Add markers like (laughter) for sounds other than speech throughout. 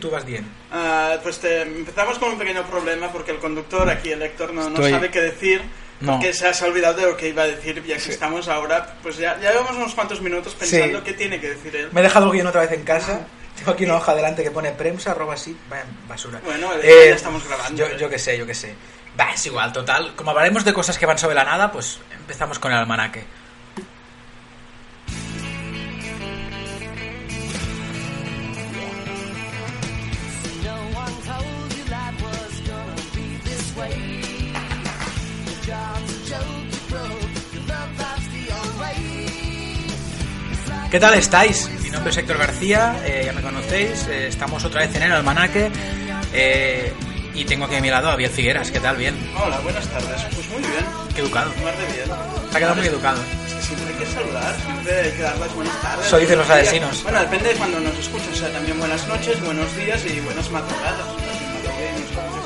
Tú vas bien. Ah, pues te- empezamos con un pequeño problema porque el conductor aquí, el Héctor, no, no Estoy- sabe qué decir. No. Que se ha olvidado de lo que iba a decir, ya que estamos ahora, pues ya, ya llevamos unos cuantos minutos pensando Sí. qué tiene que decir él. Me he dejado el guion otra vez en casa. Tengo aquí una hoja delante que pone prensa, arroba así. Vaya basura. Bueno, Eh, ya estamos grabando. Yo, yo qué sé, yo qué sé. Va, es igual, total. Como hablaremos de cosas que van sobre la nada, pues empezamos con el almanaque. ¿Qué tal estáis? Mi nombre es Héctor García, eh, ya me conocéis. eh, estamos otra vez en el almanaque. eh, y tengo aquí a mi lado a Biel Figueras. ¿Qué tal, Biel? Hola, buenas tardes. Pues muy bien, Qué educado. más de bien. Se ha quedado muy educado. Es que siempre hay que saludar, siempre hay que dar las buenas tardes. Eso dicen los asesinos. Bueno, depende de cuando nos escuchen. O sea, también buenas noches, buenos días y buenas madrugadas.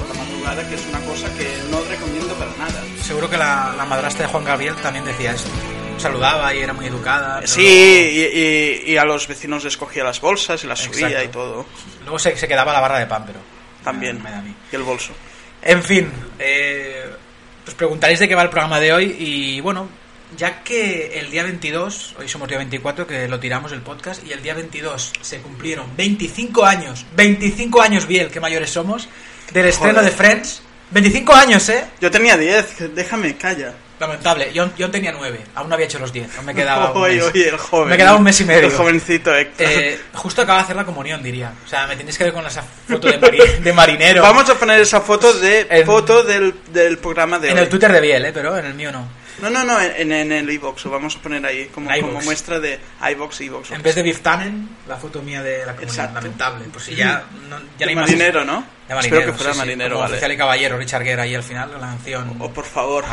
La madrugada, que es una cosa que no recomiendo para nada. Seguro que la, la madrastra de Juan Gabriel también decía esto. Saludaba y era muy educada. pero Sí, y, y- y a los vecinos les cogía las Luego, y las subía Exacto. y todo. Luego se, se quedaba la barra de pan, pero... También. me da. Y el bolso. En fin, eh, os preguntaréis de qué va el programa de hoy y bueno, ya que el día 22, hoy somos día 24 que lo tiramos el podcast y el día 22 se cumplieron 25 años, 25 años Biel, qué mayores somos, del estreno Joder. de Friends. 25 años, ¿eh? Yo tenía 10, que- déjame, calla. Lamentable, yo, yo tenía 9, aún no había hecho los 10, aún me quedaba un Oye, oye, el joven. Me quedaba un mes y medio. El jovencito Héctor. Eh, justo acaba de hacer la comunión, diría. O sea, me tenéis que ver con esa foto de, mari- de marinero. Vamos a poner esa foto de En- foto del, del programa de En hoy. el Twitter de Biel, ¿eh? Pero en el mío no. No, no, no, en, en el iVox, lo vamos a poner ahí como, como muestra de iVox, iVox. En vez de Biff Tannen, la foto mía de la comunión. Exacto. Lamentable. Pues si ya, no, ya no de más- marinero, ¿no? De marinero, Espero que fuera sí, sí, marinero, como vale. Oficial y caballero, Richard Gere ahí al final, la canción. Oh, por favor.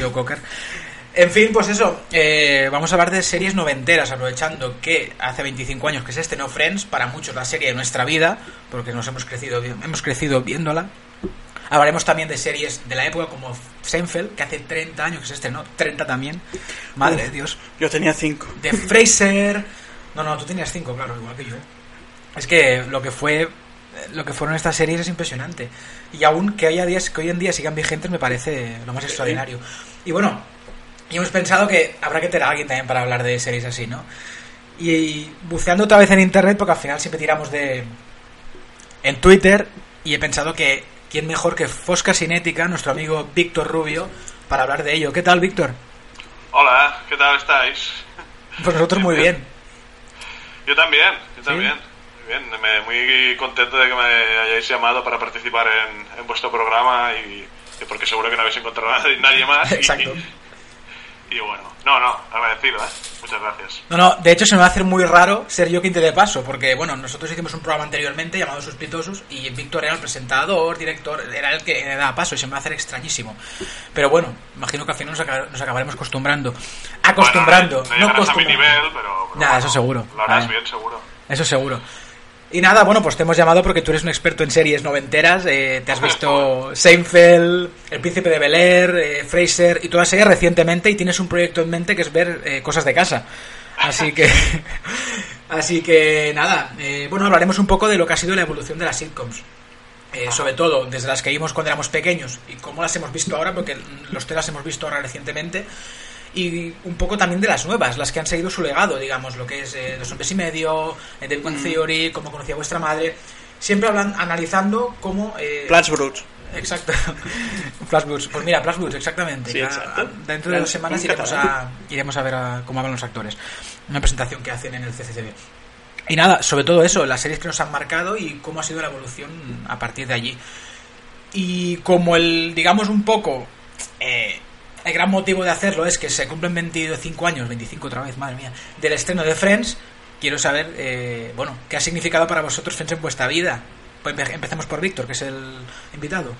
Joe (laughs) Cocker. En fin, pues eso, eh, vamos a hablar de series noventeras, aprovechando que hace 25 años que se estrenó Friends, para muchos la serie de nuestra vida, porque nos hemos crecido, hemos crecido viéndola. Hablaremos también de series de la época como Seinfeld, que hace 30 años que se estrenó, 30 también, madre de Dios. Yo tenía 5. De Fraser. No, no, tú tenías 5, claro, igual que yo. Es que lo que fue lo que fueron estas series es impresionante. Y aún que haya días que hoy en día sigan vigentes me parece lo más extraordinario. Y bueno, y hemos pensado que habrá que tener a alguien también para hablar de series así, ¿no? Y, buceando otra vez en internet, porque al final siempre tiramos de. en Twitter, y he pensado que quién mejor que Fosca Cinética, nuestro amigo Víctor Rubio, para hablar de ello. ¿Qué tal, Víctor? Hola, ¿qué tal estáis? Pues nosotros muy bien. Yo también, yo también. Muy bien, me- muy contento de que me hayáis llamado para participar en, en vuestro programa y, y porque seguro que no habéis encontrado a nadie, más. (laughs) Exacto. Y, (laughs) y bueno, no, no, agradecido, ¿eh? Muchas gracias. No, no, de hecho se me va a hacer muy raro ser yo quien te dé paso, porque bueno, nosotros hicimos un programa anteriormente llamado Suspitosos y Víctor era el presentador, director, era el que le daba paso y se me va a hacer extrañísimo. Pero bueno, imagino que al final nos, nos acabaremos acostumbrando. Acostumbrando, Bueno, no, no llegarás a mi nivel, pero... pero Nada, bueno, eso seguro. Lo harás bien, seguro. Eso seguro. Y nada, bueno, pues te hemos llamado porque tú eres un experto en series noventeras. eh, te has visto Seinfeld, El Príncipe de Bel Air, eh, Fraser y todas ellas recientemente y tienes un proyecto en mente que es ver eh, cosas de casa. Así que, (laughs) así que nada, eh, bueno, hablaremos un poco de lo que ha sido la evolución de las sitcoms. Sobre todo desde las que vimos cuando éramos pequeños y cómo las hemos visto ahora, porque los tres las hemos visto ahora recientemente y un poco también de las nuevas, las que han seguido su legado, digamos, lo que es eh, Dos Hombres y Medio, eh, The Big Bang Theory, Cómo conocía vuestra madre, siempre hablan, analizando cómo... Eh, Plats Bruts. Exacto. (laughs) Flash Blues. Pues mira, Flash Blues, exactamente. Sí, Ya, exacto. Dentro de dos semanas iremos a, iremos a ver a cómo hablan los actores. Una presentación que hacen en el CCCB. Y nada, sobre todo eso, las series que nos han marcado y cómo ha sido la evolución a partir de allí. Y como el, digamos, un poco, eh, el gran motivo de hacerlo es que se cumplen 25 años, 25 otra vez, madre mía, del estreno de Friends, quiero saber, eh, bueno, qué ha significado para vosotros Friends en vuestra vida. Pues empe- empecemos por Víctor, que es el invitado.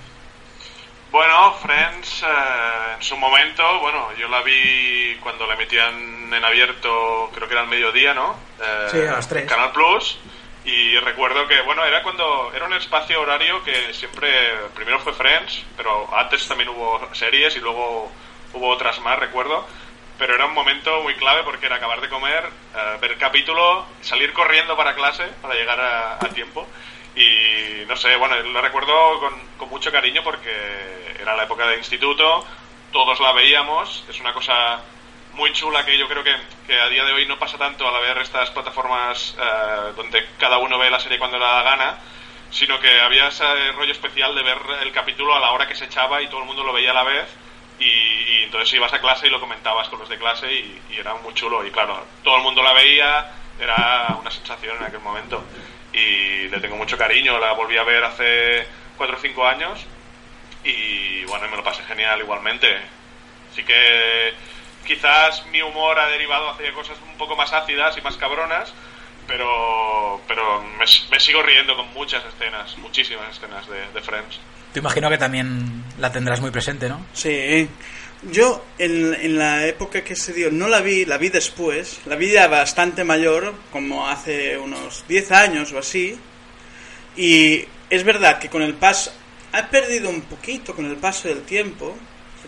Bueno, Friends, eh, en su momento, bueno, yo la vi cuando la emitían en abierto, creo que era al mediodía, ¿no? Eh, Sí, a las tres. Canal Plus. Y recuerdo que, bueno, era cuando era un espacio horario que siempre, primero fue Friends, pero antes también hubo series y luego hubo otras más, recuerdo. Pero era un momento muy clave porque era acabar de comer, eh, ver capítulo, salir corriendo para clase para llegar a, a tiempo. Y no sé, bueno, lo recuerdo con, con mucho cariño porque era la época de instituto, todos la veíamos, es una cosa muy chula que yo creo que, que a día de hoy no pasa tanto al haber estas plataformas eh, donde cada uno ve la serie cuando le da gana, sino que había ese rollo especial de ver el capítulo a la hora que se echaba y todo el mundo lo veía a la vez. Y, y entonces ibas a clase y lo comentabas con los de clase y, y era muy chulo. Y claro, todo el mundo la veía, era una sensación en aquel momento. Y le tengo mucho cariño, la volví a ver hace 4 o 5 años y bueno, me lo pasé genial igualmente. Así que quizás mi humor ha derivado hacia cosas un poco más ácidas y más cabronas, pero, pero me, me sigo riendo con muchas escenas, muchísimas escenas de, de Friends. Te imagino que también la tendrás muy presente, ¿no? Sí. Yo, en, en la época que se dio, no la vi, la vi después. La vi ya bastante mayor, como hace unos 10 años o así. Y es verdad que con el paso. Ha perdido un poquito con el paso del tiempo.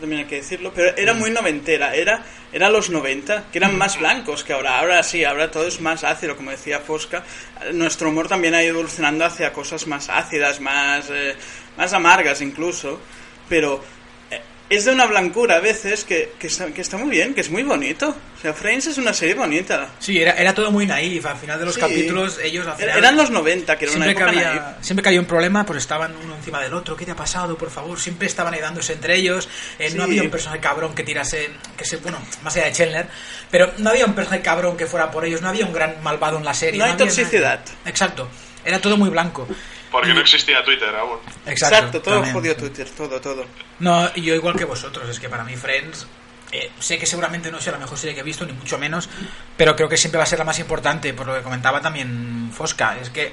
También hay que decirlo. Pero era muy noventera. Era, era los 90, que eran más blancos que ahora. Ahora sí, ahora todo es más ácido, como decía Fosca. Nuestro humor también ha ido evolucionando hacia cosas más ácidas, más, eh, más amargas incluso. Pero es de una blancura a veces que, que, está, que está muy bien, que es muy bonito. O sea, Friends es una serie bonita. Sí, era, era todo muy naif. Al final de los Sí. capítulos, ellos al final- Eran los 90, que era una siempre que, época había, naif. siempre que había un problema, pues estaban uno encima del otro. ¿Qué te ha pasado, por favor? Siempre estaban ayudándose entre ellos. Eh, Sí. No había un personaje cabrón que tirase, que se, bueno, más allá de Chandler, pero no había un personaje cabrón que fuera por ellos. No había un gran malvado en la serie. No hay toxicidad. nadie. Exacto. Era todo muy blanco. Porque no existía Twitter aún. Exacto. Exacto, todo también, jodió sí. Twitter, todo, todo. No, y yo igual que vosotros, es que para mí Friends, eh, sé que seguramente no sea la mejor serie que he visto, ni mucho menos, pero creo que siempre va a ser la más importante, por lo que comentaba también Fosca, es que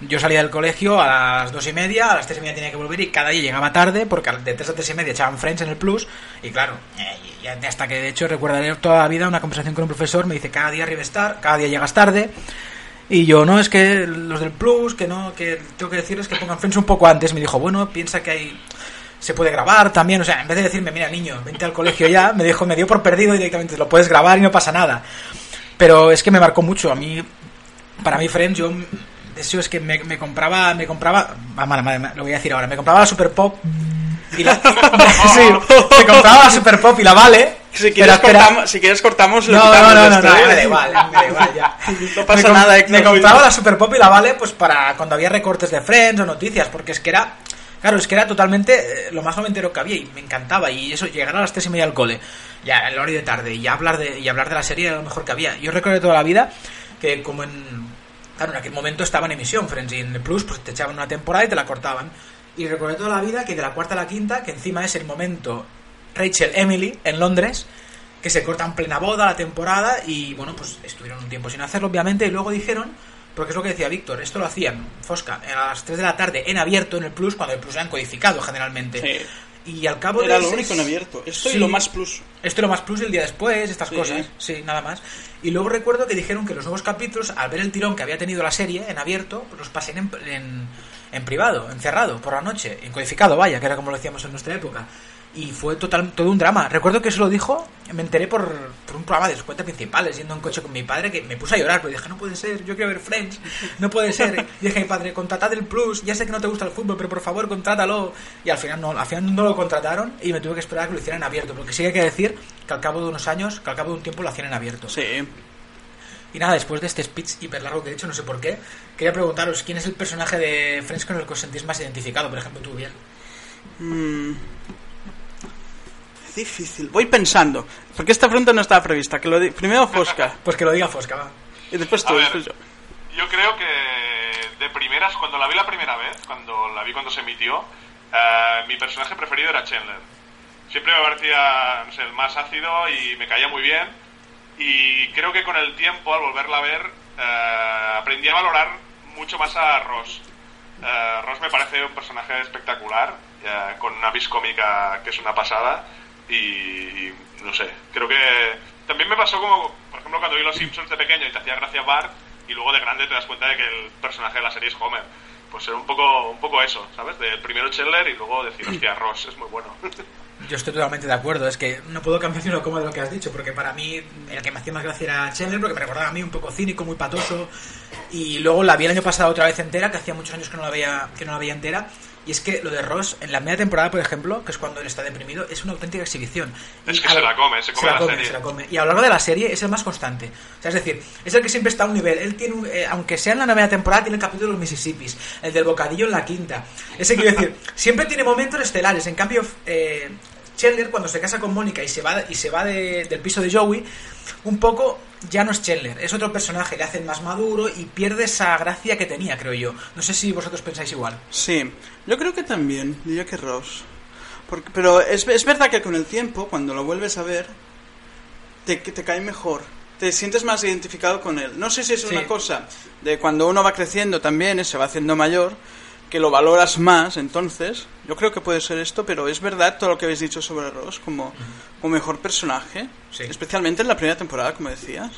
yo salía del colegio a las dos y media, a las tres y media tenía que volver y cada día llegaba tarde, porque de tres a tres y media echaban Friends en el Plus, y claro, eh, hasta que de hecho recordaré toda la vida una conversación con un profesor, me dice cada día arribes tar- cada día llegas tarde, y yo, no, es que los del Plus, que no, que tengo que decirles que pongan Friends un poco antes. Me dijo, bueno, piensa que hay. Se puede grabar también, o sea, en vez de decirme, mira, niño, vente al colegio ya, me dijo, me dio por perdido directamente, lo puedes grabar y no pasa nada. Pero es que me marcó mucho. A mí, para mí, Friends, yo. Eso es que me, compraba. Me compraba. ah, madre, madre, lo voy a decir ahora. Me compraba la Super Pop. Y la, (laughs) me compraba la Super Pop y la Vale. Si pero quieres, cortamos, si quieres cortamos, lo No, quitamos no, no, no, esto, (laughs) no, ¿eh? me da igual, me da igual ya. No pasa me nada. Me compraba la Super Pop y la Vale pues para cuando había recortes de Friends o noticias, porque es que era, claro, es que era totalmente eh, lo más noventero que había y me encantaba. Y eso, llegar a las tres y media al cole, ya el horario de tarde, y hablar de, y hablar de la serie era lo mejor que había. Yo recuerdo toda la vida que como en, claro, en aquel momento estaba en emisión Friends y en el Plus pues te echaban una temporada y te la cortaban. Y recuerdo toda la vida que de la cuarta a la quinta, que encima es el momento Rachel Emily en Londres, que se corta en plena boda la temporada y bueno, pues estuvieron un tiempo sin hacerlo obviamente y luego dijeron, porque es lo que decía Víctor, esto lo hacían Fosca a las 3 de la tarde en abierto en el Plus cuando el Plus era codificado generalmente. Sí. Y al cabo Era de lo seis- único en abierto. Esto Sí. y lo más plus. esto y lo más plus el día después, estas Sí. cosas, sí, nada más. Y luego recuerdo que dijeron que los nuevos capítulos, al ver el tirón que había tenido la serie en abierto, pues los pasen en, en, en privado, encerrado, por la noche, en codificado, vaya, que era como lo decíamos en nuestra época. Y fue total, todo un drama. Recuerdo que eso lo dijo, me enteré por, por un programa de los cuentas principales, yendo en coche con mi padre, que me puse a llorar, porque dije, no puede ser, yo quiero ver Friends, no puede ser. (laughs) Y dije a mi padre, contratad el Plus, ya sé que no te gusta el fútbol, pero por favor, contrátalo. Y al final no, al final no lo contrataron y me tuve que esperar a que lo hicieran abierto, porque sí que hay que decir que al cabo de unos años, que al cabo de un tiempo lo hacían en abierto. Sí. Y nada, después de este speech hiper largo que he hecho, no sé por qué, quería preguntaros quién es el personaje de Friends con el que os sentís más identificado, por ejemplo, tú, bien. Mm. Difícil. Voy pensando. Porque esta pregunta no estaba prevista. Que lo di- Primero Fosca. (laughs) Pues que lo diga Fosca, va. Y después tú, ver. después yo. Yo creo que de primeras, cuando la vi la primera vez, cuando la vi cuando se emitió, eh, mi personaje preferido era Chandler. Siempre me parecía no sé, el más ácido y me caía muy bien. Y creo que con el tiempo, al volverla a ver, eh, aprendí a valorar mucho más a Ross. Eh, me parece un personaje espectacular, con una vis cómica que es una pasada. Y, y no sé, creo que también me pasó como, por ejemplo, cuando vi Los Simpsons de pequeño y te hacía gracia Bart, y luego de grande te das cuenta de que el personaje de la serie es Homer. Pues era un poco, un poco eso, ¿sabes? De primero Chandler y luego decir, hostia, (clears throat) Ross es muy bueno. (laughs) Yo estoy totalmente de acuerdo, es que no puedo cambiar ni una coma de lo que has dicho, porque para mí el que me hacía más gracia era Chandler, porque me recordaba a mí un poco cínico, muy patoso, y luego la vi el año pasado otra vez entera, que hacía muchos años que no la veía, que no la veía entera, y es que lo de Ross, en la media temporada, por ejemplo, que es cuando él está deprimido, es una auténtica exhibición. Es Y que a se la come, se come la serie. se la come. Y a lo largo de la serie es el más constante. O sea, es decir, es el que siempre está a un nivel. Él tiene, un- eh, aunque sea en la novena temporada, tiene el capítulo de los Mississippis, el del bocadillo en la quinta. Ese quiero decir, siempre tiene momentos estelares. En cambio, eh, Chandler, cuando se casa con Mónica y se va, y se va de- del piso de Joey, un poco ya no es Chandler, es otro personaje, le hacen más maduro y pierde esa gracia que tenía, creo yo. No sé si vosotros pensáis igual. Sí, yo creo que también, diría que Ross. Porque, pero es, es verdad que con el tiempo, cuando lo vuelves a ver, te, te cae mejor. Te sientes más identificado con él. No sé si es Sí. una cosa de cuando uno va creciendo también, eh, se va haciendo mayor, que lo valoras más, entonces. Yo creo que puede ser esto, pero es verdad todo lo que habéis dicho sobre Ross como, como mejor personaje. Sí. Especialmente en la primera temporada, como decías.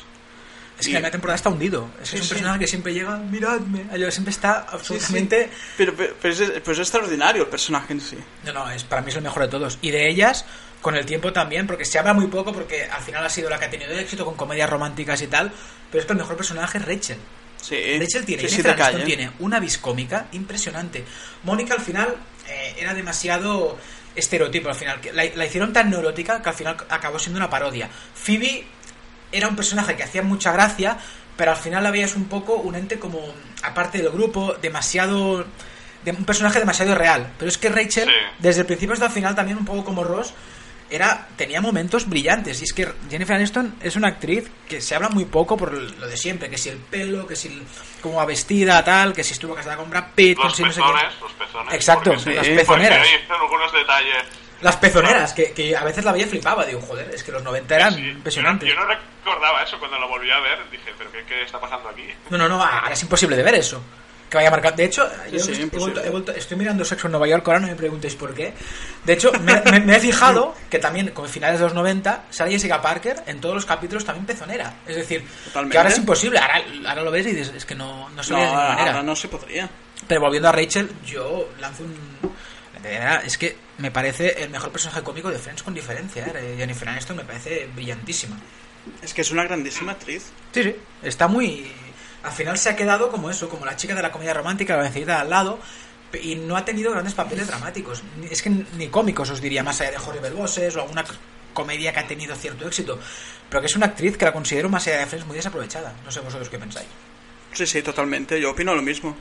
Es que Y- la primera temporada está hundido. Es, que Sí, es un sí. personaje que siempre llega, miradme. Siempre está absolutamente. Pero, pero, pero es, pero es extraordinario el personaje en sí. No, no, es, para mí es el mejor de todos. Y de ellas, con el tiempo también, porque se habla muy poco, porque al final ha sido la que ha tenido éxito con comedias románticas y tal. Pero es que el mejor personaje es Rachel. Sí, Rachel tiene, sí, Jennifer Aniston ¿eh? tiene una vis cómica impresionante. Mónica al final eh, era demasiado estereotipo al final. que La, la hicieron tan neurótica que al final acabó siendo una parodia. Phoebe era un personaje que hacía mucha gracia, pero al final la veías un poco un ente como, aparte del grupo, demasiado... de- un personaje demasiado real. Pero es que Rachel, Sí. desde el principio hasta el final, también un poco como Ross, era tenía momentos brillantes. Y es que Jennifer Aniston es una actriz que se habla muy poco por lo de siempre. Que si el pelo, que si el- cómo va vestida, tal, que si estuvo casada con Brad Pitt, con Los si no sé qué. pezones, los pezones. Exacto, porque las sí, pezoneras. Hay algunos detalles. Las pezoneras, que, que a veces la veía flipaba. Digo, joder, es que los 90 eran Sí, impresionantes. Yo no, yo no recordaba eso cuando lo volví a ver. Dije, ¿pero qué, qué está pasando aquí? No, no, no, ahora es imposible de ver eso. Que vaya a marcar. De hecho, yo sí, he vuelto- he vuelto- estoy mirando Sexo en Nueva York, ahora no me preguntéis por qué. De hecho, me, me- me he fijado (laughs) que también, con finales de los 90, sale Jessica Parker en todos los capítulos también pezonera. Es decir, Totalmente. que ahora es imposible. Ahora, ahora lo ves y dices, es que no, no se No, ve de ninguna manera. ahora no se podría. Pero volviendo a Rachel, yo lanzo un. Es que me parece el mejor personaje cómico de Friends con diferencia. ¿eh? Jennifer Aniston me parece brillantísima. Es que es una grandísima actriz. Sí, sí. Está muy. Al final se ha quedado como eso, como la chica de la comedia romántica, la vencida de al lado. Y no ha tenido grandes papeles dramáticos. Ni- Es que ni cómicos, os diría, más allá de Horrible Bosses o alguna comedia que ha tenido cierto éxito. Pero que es una actriz que la considero más allá de Friends muy desaprovechada. No sé vosotros qué pensáis. Sí, sí, totalmente. Yo opino lo mismo.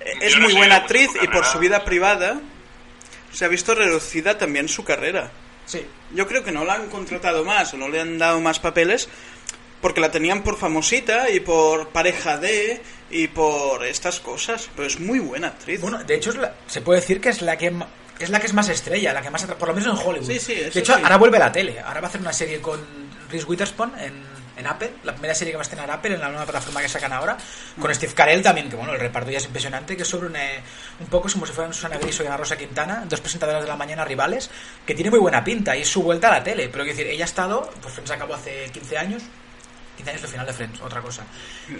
Eh, Yo Es no muy buena actriz y por su vida privada se ha visto reducida también su carrera. Sí. Yo creo que no la han contratado más o no le han dado más papeles porque la tenían por famosita y por pareja de y por estas cosas. Pero es muy buena actriz. Bueno, de hecho es la- se puede decir que es la que es la que es más estrella, la que más por lo menos en Hollywood. Sí, sí, de hecho, sí. ahora vuelve a la tele. Ahora va a hacer una serie con Reese Witherspoon en, en Apple, la primera serie que va a estrenar Apple en la nueva plataforma que sacan ahora, con Steve Carell también, que bueno, el reparto ya es impresionante, que es sobre un, eh, un poco como si fueran Susana Griso y Ana Rosa Quintana, dos presentadoras de la mañana rivales, que tiene muy buena pinta y es su vuelta a la tele. Pero quiero decir, ella ha estado, pues Friends acabó hace 15 años, 15 años del final de Friends, otra cosa.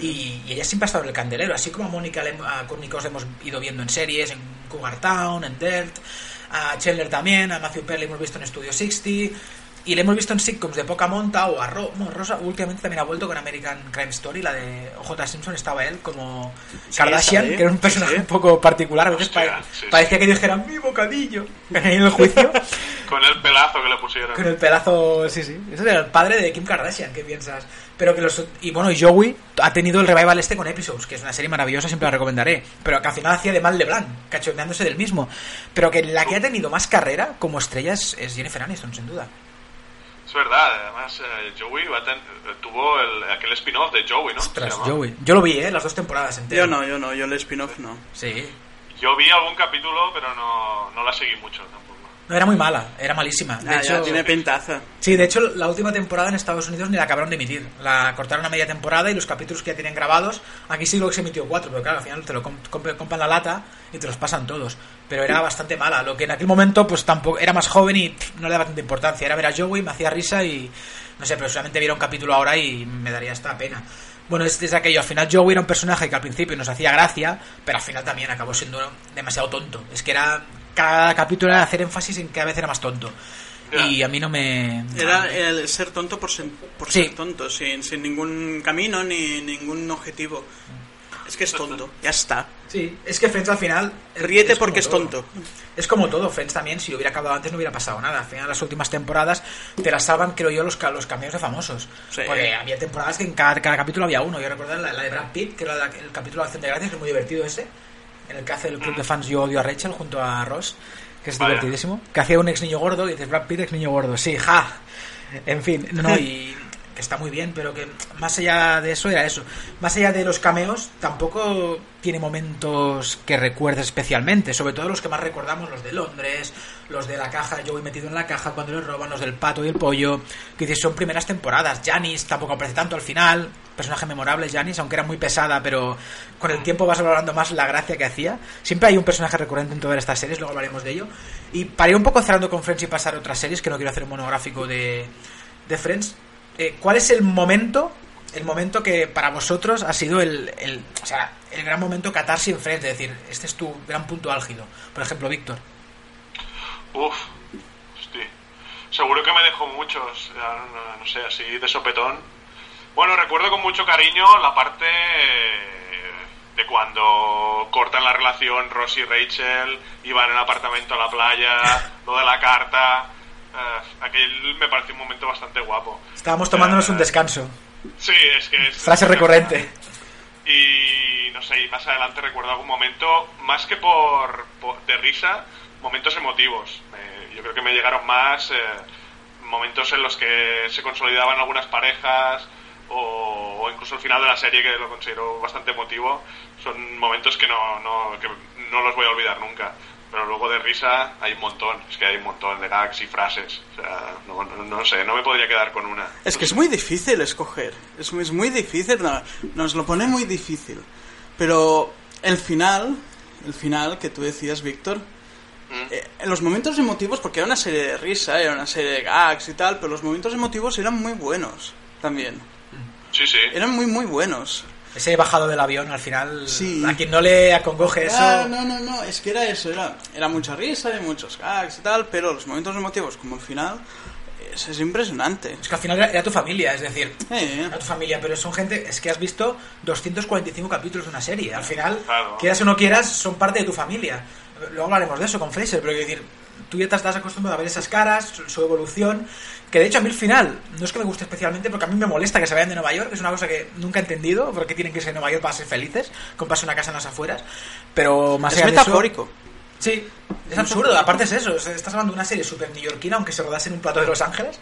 Y, y ella siempre ha estado en el candelero, así como a Mónica a hemos ido viendo en series, en Cougar Town, en Dirt, a Chandler también, a Matthew Perry le hemos visto en Studio 60, y le hemos visto en sitcoms de poca monta o a Ro no, Rosa últimamente también ha vuelto con American Crime Story, la de J. Simpson, estaba él como Sí, Kardashian, que era un personaje Sí, sí. un poco particular, a veces Hostia, parecía que dijeran mi bocadillo (laughs) en el juicio. Con el pelazo que le pusieron. Con el pelazo, sí, sí. Ese era el padre de Kim Kardashian, ¿qué piensas? Pero que los. Y bueno, y Joey ha tenido el revival este con Episodes, que es una serie maravillosa, siempre la recomendaré. Pero que al final hacía de mal de Blanc, cachondeándose del mismo. Pero que la que ha tenido más carrera como estrella es, es Jennifer Aniston, sin duda. Es verdad, además eh, Joey va a ten- tuvo el, aquel spin-off de Joey, ¿no? Ostras. Joey. Yo lo vi, ¿eh? Las dos temporadas enteras. Yo no, yo no, yo el spin-off no. Sí. Yo vi algún capítulo, pero no, no la seguí mucho tampoco. No, era muy mala, era malísima. De Ah, ya, hecho, tiene pintaza. Sí, de hecho, la última temporada en Estados Unidos ni la acabaron de emitir. La cortaron a media temporada y los capítulos que ya tienen grabados, aquí sí lo que se emitió cuatro, pero claro, al final te lo comp- comp- compran la lata y te los pasan todos. Pero era bastante mala, lo que en aquel momento pues tampoco era más joven y pff, no le daba tanta importancia. Era ver a Joey, me hacía risa y no sé, pero solamente viera un capítulo ahora y me daría esta pena. Bueno, es desde aquello, al final Joey era un personaje que al principio nos hacía gracia, pero al final también acabó siendo demasiado tonto. Es que era cada capítulo era hacer énfasis en que cada vez era más tonto. Y a mí no me... Era el ser tonto por, ser, por Sí. ser tonto, sin, sin ningún camino ni ningún objetivo. Es que es tonto, ya está. Sí, es que Friends al final. Ríete como porque es todo. tonto. Es como todo, Friends también, si hubiera acabado antes no hubiera pasado nada. Al final, las últimas temporadas te las salvan, creo yo, los, los cameos de famosos. Sí. Porque había temporadas que en cada, cada capítulo había uno. Yo recuerdo la, la de Brad Pitt, que era la- el capítulo de Acción de Gracias, que es muy divertido ese. En el que hace el club de fans Yo odio a Rachel junto a Ross, que es Vaya. divertidísimo. Que hacía un ex niño gordo y dices Brad Pitt, ex niño gordo. Sí, ja. En fin, no, y está muy bien, pero que más allá de eso era eso. Más allá de los cameos, tampoco tiene momentos que recuerdes especialmente. Sobre todo los que más recordamos, los de Londres, los de la caja, yo voy metido en la caja cuando le roban, los del pato y el pollo. Que dices, son primeras temporadas. Janis tampoco aparece tanto al final. Personaje memorable, Janis, aunque era muy pesada, pero con el tiempo vas valorando más la gracia que hacía. Siempre hay un personaje recurrente en todas estas series, luego hablaremos de ello. Y para ir un poco cerrando con Friends y pasar a otras series, que no quiero hacer un monográfico de, de Friends, eh, ¿cuál es el momento, el momento que para vosotros ha sido el, el, o sea, el gran momento catarsis en Friends? Es decir, este es tu gran punto álgido. Por ejemplo, Víctor. Uf, hostia. Seguro que me dejó muchos, no, no sé, así de sopetón. Bueno, recuerdo con mucho cariño la parte eh, de cuando cortan la relación Ross y Rachel, iban en el apartamento a la playa, lo de la carta. Eh, aquel me pareció un momento bastante guapo. Estábamos tomándonos Eh, un descanso. Sí, es que es... Frase recurrente. Y no sé, y más adelante recuerdo algún momento, más que por, por- de risa, momentos emotivos. Eh, yo creo que me llegaron más eh, momentos en los que se consolidaban algunas parejas o, o incluso el final de la serie que lo considero bastante emotivo. Son momentos que no, no, que no los voy a olvidar nunca. Pero luego de risa hay un montón, es que hay un montón de gags y frases. O sea, no, no, no sé, no me podría quedar con una. Es que es muy difícil escoger. Es, es muy difícil. no, nos lo pone muy difícil. Pero el final, el final que tú decías, Víctor, eh, en los momentos emotivos, porque era una serie de risa, era una serie de gags y tal, pero los momentos emotivos eran muy buenos también. Sí, sí. Eran muy, muy buenos. Ese bajado del avión al final, Sí. a quien no le acongoje eso. Ah, no, no, no, es que era eso, era, era mucha risa y muchos gags y tal, pero los momentos emotivos como el final es, es impresionante. Es que al final era, era tu familia, es decir, Eh, era tu familia, pero son gente, es que has visto 245 capítulos de una serie. Al final, Claro. quieras o no quieras, son parte de tu familia. Luego hablaremos de eso con Fraser, pero quiero decir, tú ya te estás acostumbrado a ver esas caras, su, su evolución, que de hecho a mí el final no es que me guste especialmente, porque a mí me molesta que se vayan de Nueva York, es una cosa que nunca he entendido, porque tienen que irse de Nueva York para ser felices, comprarse una casa en las afueras, pero más es allá de eso- metafórico. Sí, es absurdo. Aparte es eso. Estás hablando de una serie súper neoyorquina, aunque se rodase en un plato de Los Ángeles.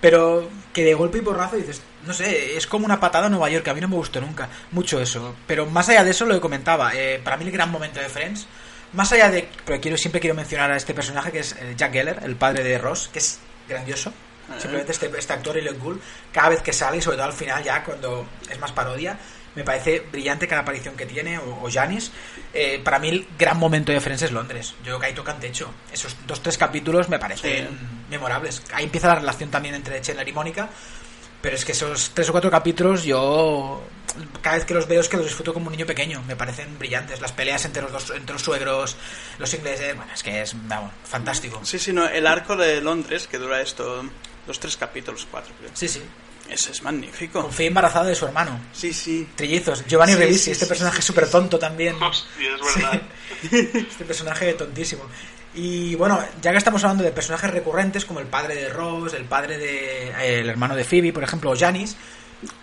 Pero que de golpe y porrazo dices, no sé, es como una patada a Nueva York. A mí no me gustó nunca mucho eso. Pero más allá de eso, lo que comentaba, eh, para mí el gran momento de Friends, más allá de. Pero quiero, siempre quiero mencionar a este personaje que es eh, Jack Geller, el padre de Ross, que es grandioso. Simplemente este, este actor, Elliot Gould, cada vez que sale, y sobre todo al final, ya cuando es más parodia, me parece brillante cada aparición que tiene, o, o Janis. Eh, para mí, el gran momento de Friends es Londres. Yo creo que ahí tocan techo. Esos dos, tres capítulos me parecen Sí. memorables. Ahí empieza la relación también entre Chandler y Mónica. Pero es que esos tres o cuatro capítulos, yo cada vez que los veo es que los disfruto como un niño pequeño. Me parecen brillantes. Las peleas entre los dos, entre los suegros, los ingleses, bueno, es que es vamos, fantástico. Sí, sí, no, el arco de Londres, que dura esto, los tres capítulos, cuatro, creo. Sí, sí. Ese es magnífico. Confía embarazada de su hermano. Sí, sí. Trillizos. Giovanni Sí, Ribisi, sí, este sí, personaje súper sí, tonto también. Hostia, es verdad. (laughs) Este personaje tontísimo. Y bueno, ya que estamos hablando de personajes recurrentes como el padre de Ross, el padre de. eh, el hermano de Phoebe, por ejemplo, o Janice,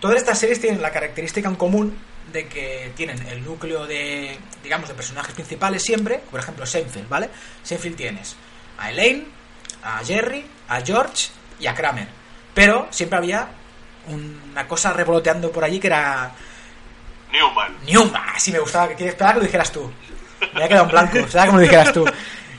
todas estas series tienen la característica en común de que tienen el núcleo de, digamos, de personajes principales siempre. Por ejemplo, Seinfeld, ¿vale? Seinfeld tienes a Elaine, a Jerry, a George y a Kramer. Pero siempre había una cosa revoloteando por allí que era Newman. Newman, así me gustaba, que esperaba que lo dijeras tú. Me había quedado en blanco, que me lo dijeras tú.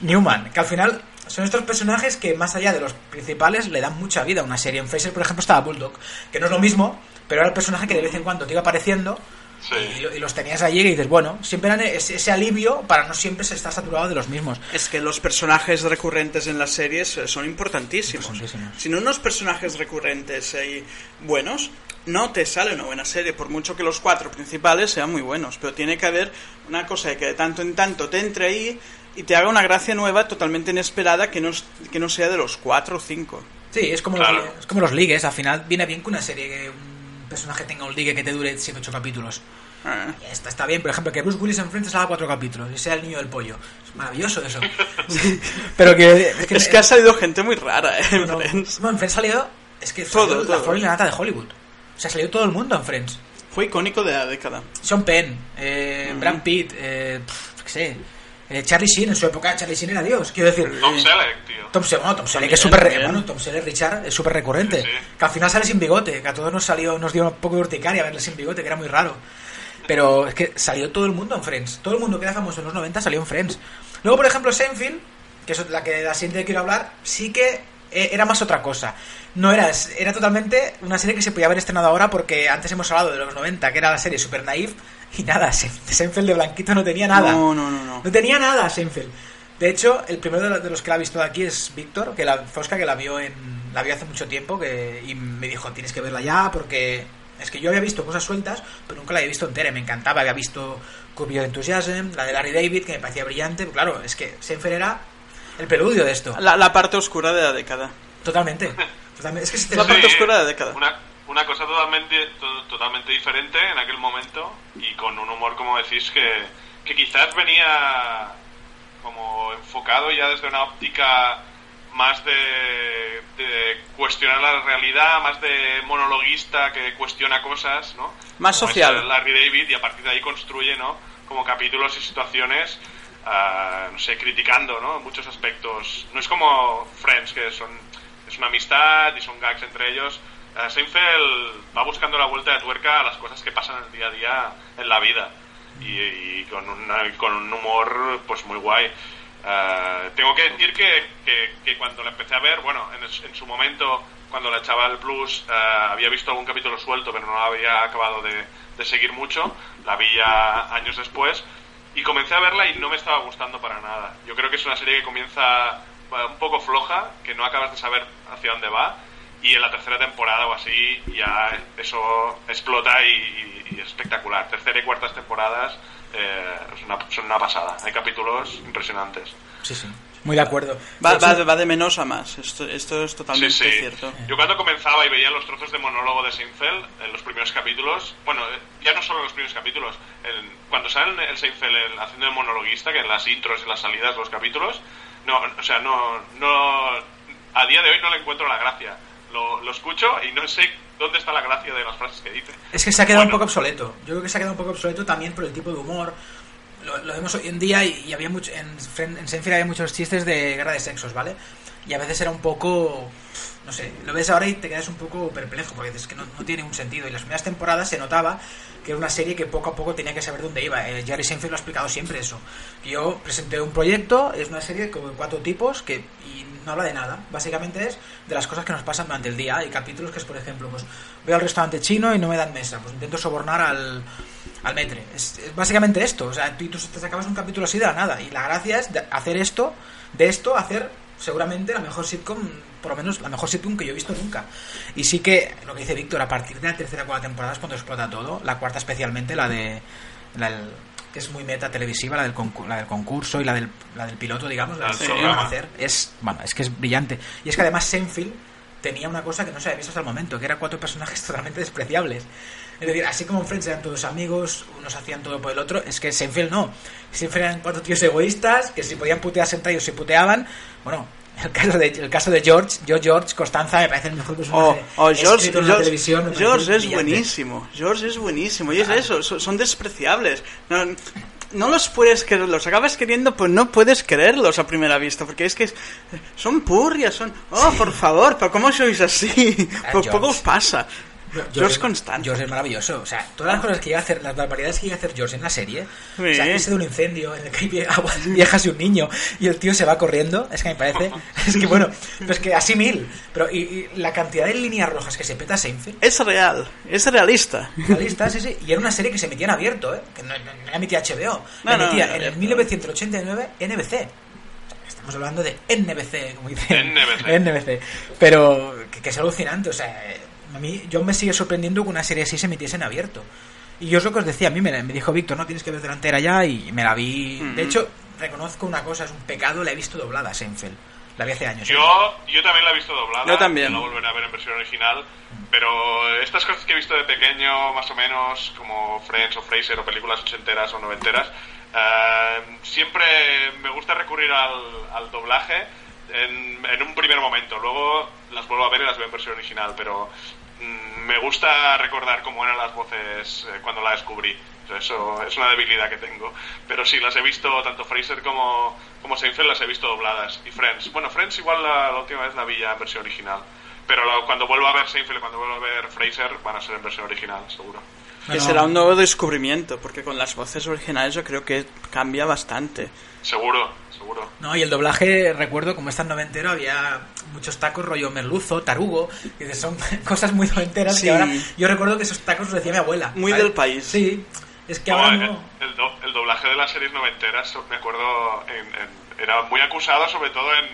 Newman, que al final son estos personajes que más allá de los principales le dan mucha vida a una serie. En Fraser, por ejemplo, estaba Bulldog, que no es lo mismo, pero era el personaje que de vez en cuando te iba apareciendo Sí. y, y los tenías allí y dices, bueno, siempre eran ese, ese alivio para no siempre se estar saturado de los mismos. Es que los personajes recurrentes en las series eh, son importantísimos. Importantísimos. Sin unos personajes recurrentes ahí buenos, no te sale una buena serie, por mucho que los cuatro principales sean muy buenos. Pero tiene que haber una cosa que de tanto en tanto te entre ahí y te haga una gracia nueva totalmente inesperada que no, es- que no sea de los cuatro o cinco. Sí, es como, Claro. los, es como los ligues, al final viene bien que una serie, que un personaje tenga un ligue que te dure 7-8 capítulos. Ah. Y Está, está bien, por ejemplo, que Bruce Willis en Friends haga 4 capítulos y sea el niño del pollo. Es maravilloso eso. (laughs) Pero que... Es que, Es que ha salido gente muy rara ¿eh? en no, Friends. no, en Friends ha salido... Es que Todo, salió la todo. flor y la nata de Hollywood. O sea, ha salido todo el mundo en Friends. Fue icónico de la década. Sean Penn, eh, Brad Pitt, eh, pf, qué sé, eh, Charlie Sheen en su época, Charlie Sheen era Dios, quiero decir. Tom Selleck, tío. Tom bueno, Tom Selleck que es súper, bueno, Tom Selleck, Richard, es súper recurrente. Sí, sí. Que al final sale sin bigote, que a todos nos salió, nos dio un poco de urticaria verle sin bigote, que era muy raro. Pero es que salió todo el mundo en Friends. Todo el mundo que era famoso en los 90 salió en Friends. Luego, por ejemplo, Seinfeld, que es la que la siguiente que quiero hablar, sí que eh, era más otra cosa. No era, era totalmente una serie que se podía haber estrenado ahora porque antes hemos hablado de los 90, que era la serie Super Naive, (laughs) y nada, Se- Seinfeld de Blanquito no tenía nada. No, no, no, no. No tenía nada Seinfeld. De hecho, el primero de los- de que la ha visto de aquí es Víctor, que la Fosca que la vio en la vio hace mucho tiempo que, y me dijo, tienes que verla ya porque es que yo había visto cosas sueltas, pero nunca la había visto entera, y me encantaba, había visto Curb Your Enthusiasm, la de Larry David, que me parecía brillante, pero claro, es que Seinfeld era el peludio de esto. La, la parte oscura de la década. Totalmente. Totalmente. Es que te La parte oscura de la década. Una, una cosa totalmente, to- totalmente diferente en aquel momento y con un humor, como decís, que, que quizás venía como enfocado ya desde una óptica más de, de cuestionar la realidad, más de monologuista que cuestiona cosas, ¿no? Más Como social. Larry David y a partir de ahí construye, ¿no? Como capítulos y situaciones, ah, no sé, criticando, ¿no? Muchos aspectos. No es como Friends, que son es una amistad y son gags entre ellos. Eh, Seinfeld va buscando la vuelta de tuerca a las cosas que pasan el día a día en la vida y, con, una- con un humor pues muy guay. Eh, tengo que decir que, que- cuando la empecé a ver, bueno, en, su momento, cuando la echaba el Plus, eh, había visto algún capítulo suelto, pero no había acabado de, de seguir mucho. La vi ya años después y comencé a verla y no me estaba gustando para nada. Yo creo que es una serie que comienza un poco floja, que no acabas de saber hacia dónde va. Y en la tercera temporada o así ya eso explota y, y- y es espectacular. Tercera y cuartas temporadas eh, es una- son una pasada. Hay capítulos impresionantes. Sí, sí. Muy de acuerdo. Va, De va, va de menos a más. Esto, esto es totalmente sí. cierto. Yo cuando comenzaba y veía los trozos de monólogo de Seinfeld en los primeros capítulos, bueno, eh, ya no solo en los primeros capítulos, en- cuando sale el Seinfeld el- haciendo de monologuista, que en las intros y las salidas de los capítulos, no, o sea, no, no, a día de hoy no le encuentro la gracia. Lo, lo escucho y no sé dónde está la gracia de las frases que dice. Es que se ha quedado un Bueno. poco obsoleto. Yo creo que se ha quedado un poco obsoleto también por el tipo de humor. Lo, lo vemos hoy en día y, y había mucho, en, en Seinfeld había muchos chistes de guerra de sexos, ¿vale? Y a veces era un poco... No sé, lo ves ahora y te quedas un poco perplejo porque dices que no, no tiene un sentido. Y las primeras temporadas se notaba que era una serie que poco a poco tenía que saber dónde iba. Eh, Jerry Seinfeld lo ha explicado siempre eso. Yo presenté un proyecto, es una serie con cuatro tipos que y no habla de nada. Básicamente es de las cosas que nos pasan durante el día. Hay capítulos que es, por ejemplo, pues voy al restaurante chino y no me dan mesa. Pues intento sobornar al, al metre. Es, básicamente esto. O sea, tú, tú te sacabas un capítulo así de la nada. Y la gracia es de hacer esto, de esto, hacer seguramente la mejor sitcom, por lo menos la mejor sitcom que yo he visto nunca. Y sí que, lo que dice Víctor, a partir de la tercera o cuarta temporada es cuando explota todo. La cuarta especialmente, la de... La es muy meta televisiva, la del, la del concurso y la del, la del piloto, digamos, la del Sí. programa hacer. Es, bueno, es que es brillante. Y es que además Seinfeld tenía una cosa que no se había visto hasta el momento, que eran cuatro personajes (laughs) totalmente despreciables. Es decir, así como en Friends eran todos amigos, unos hacían todo por el otro, es que Seinfeld no. Seinfeld eran cuatro tíos egoístas, que si podían putearse entre ellos se puteaban. Bueno, el caso de, el caso de George, yo George Costanza me parece el mejor Oh, personaje oh, George, escrito en la George- televisión. George es brillante. buenísimo. George es buenísimo. Y es eso, son, despreciables. No, no los puedes querer, los acabas queriendo, pues no puedes quererlos a primera vista, porque es que son purrias, son... Oh, por favor, pero ¿cómo sois así? Ah, ¿Por George. poco os pasa? George Constanza. George es maravilloso. O sea, todas las cosas que llega a hacer, las barbaridades que llega a hacer George en la serie. Sí. O sea, ese de un incendio en el que hay aguas (laughs) viejas y un niño y el tío se va corriendo. Es que me parece. (laughs) Es que bueno, pues que así mil. Pero y, y la cantidad de líneas rojas que se peta Seinfeld. Es real, es realista. La lista, sí, sí. Y era una serie que se emitía en abierto, ¿eh? Que no, no- no la emitía HBO. La No, no, emitía en en el abierto. 1989 NBC. Estamos hablando de NBC, como dicen. NBC. NBC. Pero que, que es alucinante, o sea, a mí yo me sigue sorprendiendo que una serie así se emitiese en abierto. Y yo es lo que os decía, a mí me, me dijo Víctor, no tienes que ver delantera ya y me la vi. De hecho, reconozco una cosa, es un pecado, la he visto doblada, Seinfeld. La vi hace años. ¿eh? Yo, yo también la he visto doblada. Yo también. La volveré a ver en versión original. Pero estas cosas que he visto de pequeño, más o menos, como Friends o Fraser o películas ochenteras o noventeras, eh, siempre me gusta recurrir al, al doblaje en, en un primer momento. Luego las vuelvo a ver y las veo en versión original. Pero me gusta recordar cómo eran las voces eh, cuando la descubrí. Eso es una debilidad que tengo. Pero sí, las he visto, tanto Fraser como, como Seinfeld las he visto dobladas. Y Friends. Bueno, Friends igual la, la última vez la vi ya en versión original. Pero lo- cuando vuelva a ver Seinfeld y cuando vuelva a ver Fraser van a ser en versión original, seguro. Que no. será un nuevo descubrimiento, porque con las voces originales yo creo que cambia bastante. Seguro, seguro. No, y el doblaje, recuerdo, como es tan noventero, había muchos tacos rollo merluzo, tarugo, que son (laughs) cosas muy noventeras Sí. que ahora... Yo recuerdo que esos tacos los decía mi abuela. Muy del país. Sí, es que No, ahora el, no... el do- el doblaje de las series noventeras, me acuerdo, en- en- era muy acusado, sobre todo en,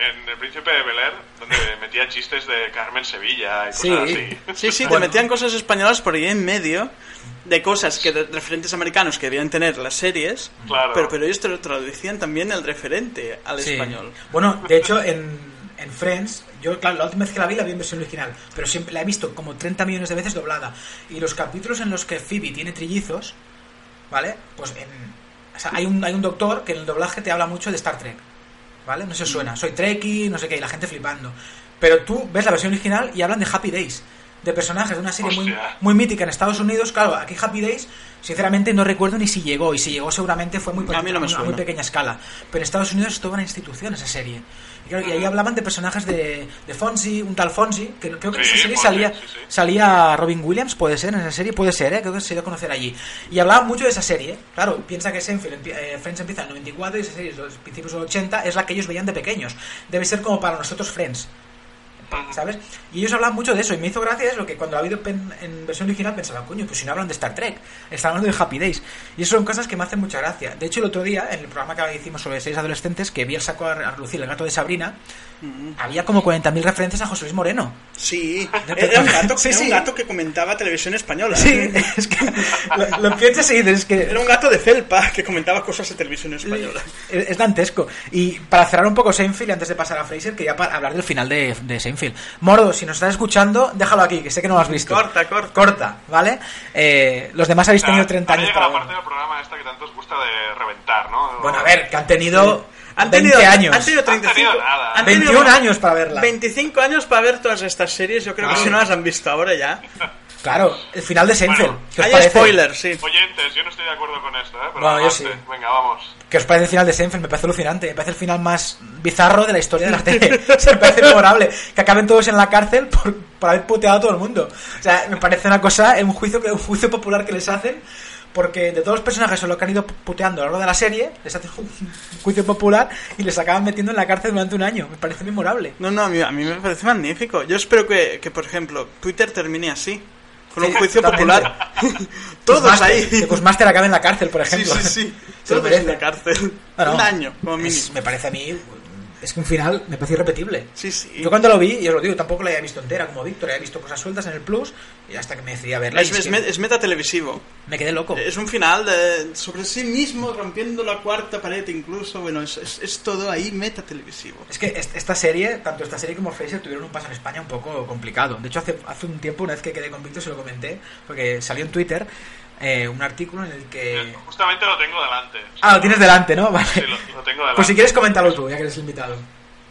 en El Príncipe de Bel Air, donde metía chistes de Carmen Sevilla y cosas Sí. así. Sí, sí, Bueno. te metían cosas españolas por ahí en medio de cosas que de referentes americanos que debían tener las series, Claro. pero, pero ellos te lo traducían también el referente al Sí. español. Bueno, de hecho, en, en Friends, yo, claro, la última vez que la vi la vi en versión original, pero siempre la he visto como 30 millones de veces doblada. Y los capítulos en los que Phoebe tiene trillizos, ¿vale? Pues en, o sea, hay, un, hay un doctor que en el doblaje te habla mucho de Star Trek, ¿vale? No se suena, soy Trekkie, no sé qué, y la gente flipando. Pero tú ves la versión original y hablan de Happy Days, de personajes de una serie muy, muy mítica en Estados Unidos. Claro, aquí Happy Days, sinceramente no recuerdo ni si llegó, y si llegó seguramente fue muy, A mí no me a muy suena. pequeña escala. Pero en Estados Unidos es toda una institución esa serie. Y, ahí hablaban de personajes de, de Fonzie, un tal Fonzie, que creo que en Sí, esa serie Fonzie, salía, sí, sí. salía Robin Williams, puede ser, en esa serie, puede ser, ¿eh? creo que se dio a conocer allí. Y hablaban mucho de esa serie. Claro, piensa que Seinfeld, eh, Friends empieza en el 94 y esa serie es los principios del 80, es la que ellos veían de pequeños. Debe ser como para nosotros Friends. ¿Sabes? Y ellos hablan mucho de eso. Y me hizo gracia eso, que cuando la vi en, versión original pensaba, coño, pues si no hablan de Star Trek, están hablando de Happy Days. Y eso son cosas que me hacen mucha gracia. De hecho, el otro día, en el programa que hicimos sobre seis adolescentes, que vi el saco a relucir el gato de Sabrina, había como 40.000 referencias a José Luis Moreno. Sí, era un gato, (laughs) Sí, era un gato que comentaba televisión española. Sí, (laughs) es que lo, lo piensas y dices, es que Era un gato de felpa que comentaba cosas de televisión española. Es, es dantesco. Y para cerrar un poco Seinfeld, antes de pasar a Fraser, quería hablar del final de, de Seinfeld. Mordo, si nos estás escuchando, déjalo aquí, que sé que no lo has visto. Corta, corta. Corta, ¿vale? Eh, los demás habéis tenido 30 Ahora años llega para la parte del programa esta que tanto os gusta de reventar, ¿no? Bueno, a ver, que han tenido Han 20 tenido, años. Han tenido Han tenido 35 nada. han tenido 21 años para verla. 25 años para ver todas estas series. Yo creo que Claro. si no las han visto ahora ya. (laughs) Claro, el final de Seinfeld. Bueno, ¿Qué os Hay parece? spoilers, sí. Oyentes, yo no estoy de acuerdo con esto, ¿eh? Pero Bueno, yo sí. Venga, vamos. ¿Qué os parece el final de Seinfeld? Me parece alucinante. Me parece el final más bizarro de la historia de la tele. (laughs) O sea, me parece memorable. Que acaben todos en la cárcel por, por haber puteado a todo el mundo. O sea, me parece una cosa, un juicio, que- un juicio popular que les hacen. Porque de todos los personajes a los que han ido puteando a lo largo de la serie, les hacen un juicio popular y les acaban metiendo en la cárcel durante un año. Me parece memorable. No, no, a mí, a mí me parece magnífico. Yo espero que, que, por ejemplo, Twitter termine así. Con un Sí, juicio popular. (laughs) Todos Cusmaster, ahí. Que Cusmaster acabe en la cárcel, por Sí, ejemplo. sí, sí. Se lo Todos en merece. la cárcel. No, no. Un año, como Es- mínimo. me parece a mí. Es que un final me parece irrepetible. Sí, sí. Yo cuando lo vi, y os lo digo, tampoco la había visto entera como Víctor, había visto cosas sueltas en el Plus y hasta que me decidí a verla. Es, es es, que me- es meta televisivo. me quedé loco. Es un final de- sobre sí mismo, rompiendo la cuarta pared incluso. Bueno, es, es, todo ahí meta televisivo. Es que est- esta serie, tanto esta serie como Fraser, tuvieron un paso en España un poco complicado. De hecho, hace, hace un tiempo, una vez que quedé con Víctor, se lo comenté, porque salió en Twitter eh, un artículo en el que... Justamente lo tengo delante. Ah, lo tienes delante, ¿no? (laughs) Vale. Sí, lo, lo tengo delante. Pues si quieres, coméntalo tú, ya que eres el invitado.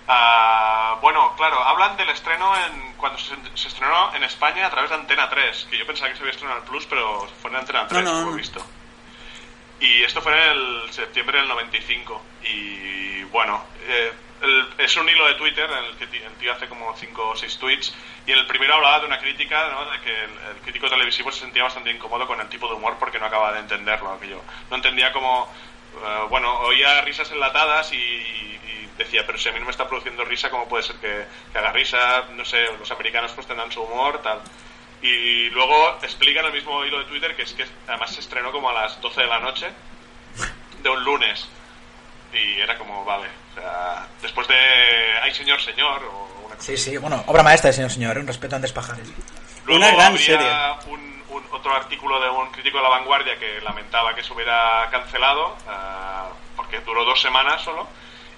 Ah, bueno, claro, hablan del estreno en, cuando se, se estrenó en España a través de Antena 3, que yo pensaba que se había estrenado en el Plus, pero fue en Antena 3, No, no, como no. he visto. Y esto fue en el septiembre del 95. Y bueno, eh, es un hilo de Twitter en el que el tío hace como 5 o 6 tweets y el primero hablaba de una crítica, de que el, crítico televisivo se sentía bastante incómodo con el tipo de humor porque no acababa de entenderlo. Que yo no entendía cómo, eh, bueno, oía risas enlatadas y, decía, pero si a mí no me está produciendo risa, ¿cómo puede ser que, haga risa? No sé, los americanos pues tendrán su humor, tal. Y luego explica en el mismo hilo de Twitter que es que además se estrenó como a las 12 de la noche de un lunes. Y era como, vale, o sea, después de Ay Señor Señor o una cosa Sí, sí, bueno, obra maestra, señor señor, ¿eh? un respeto a Andrés Pajares. Luego Una gran serie. Un, un- otro artículo de un crítico de la vanguardia que lamentaba que se hubiera cancelado ah, porque duró dos semanas solo.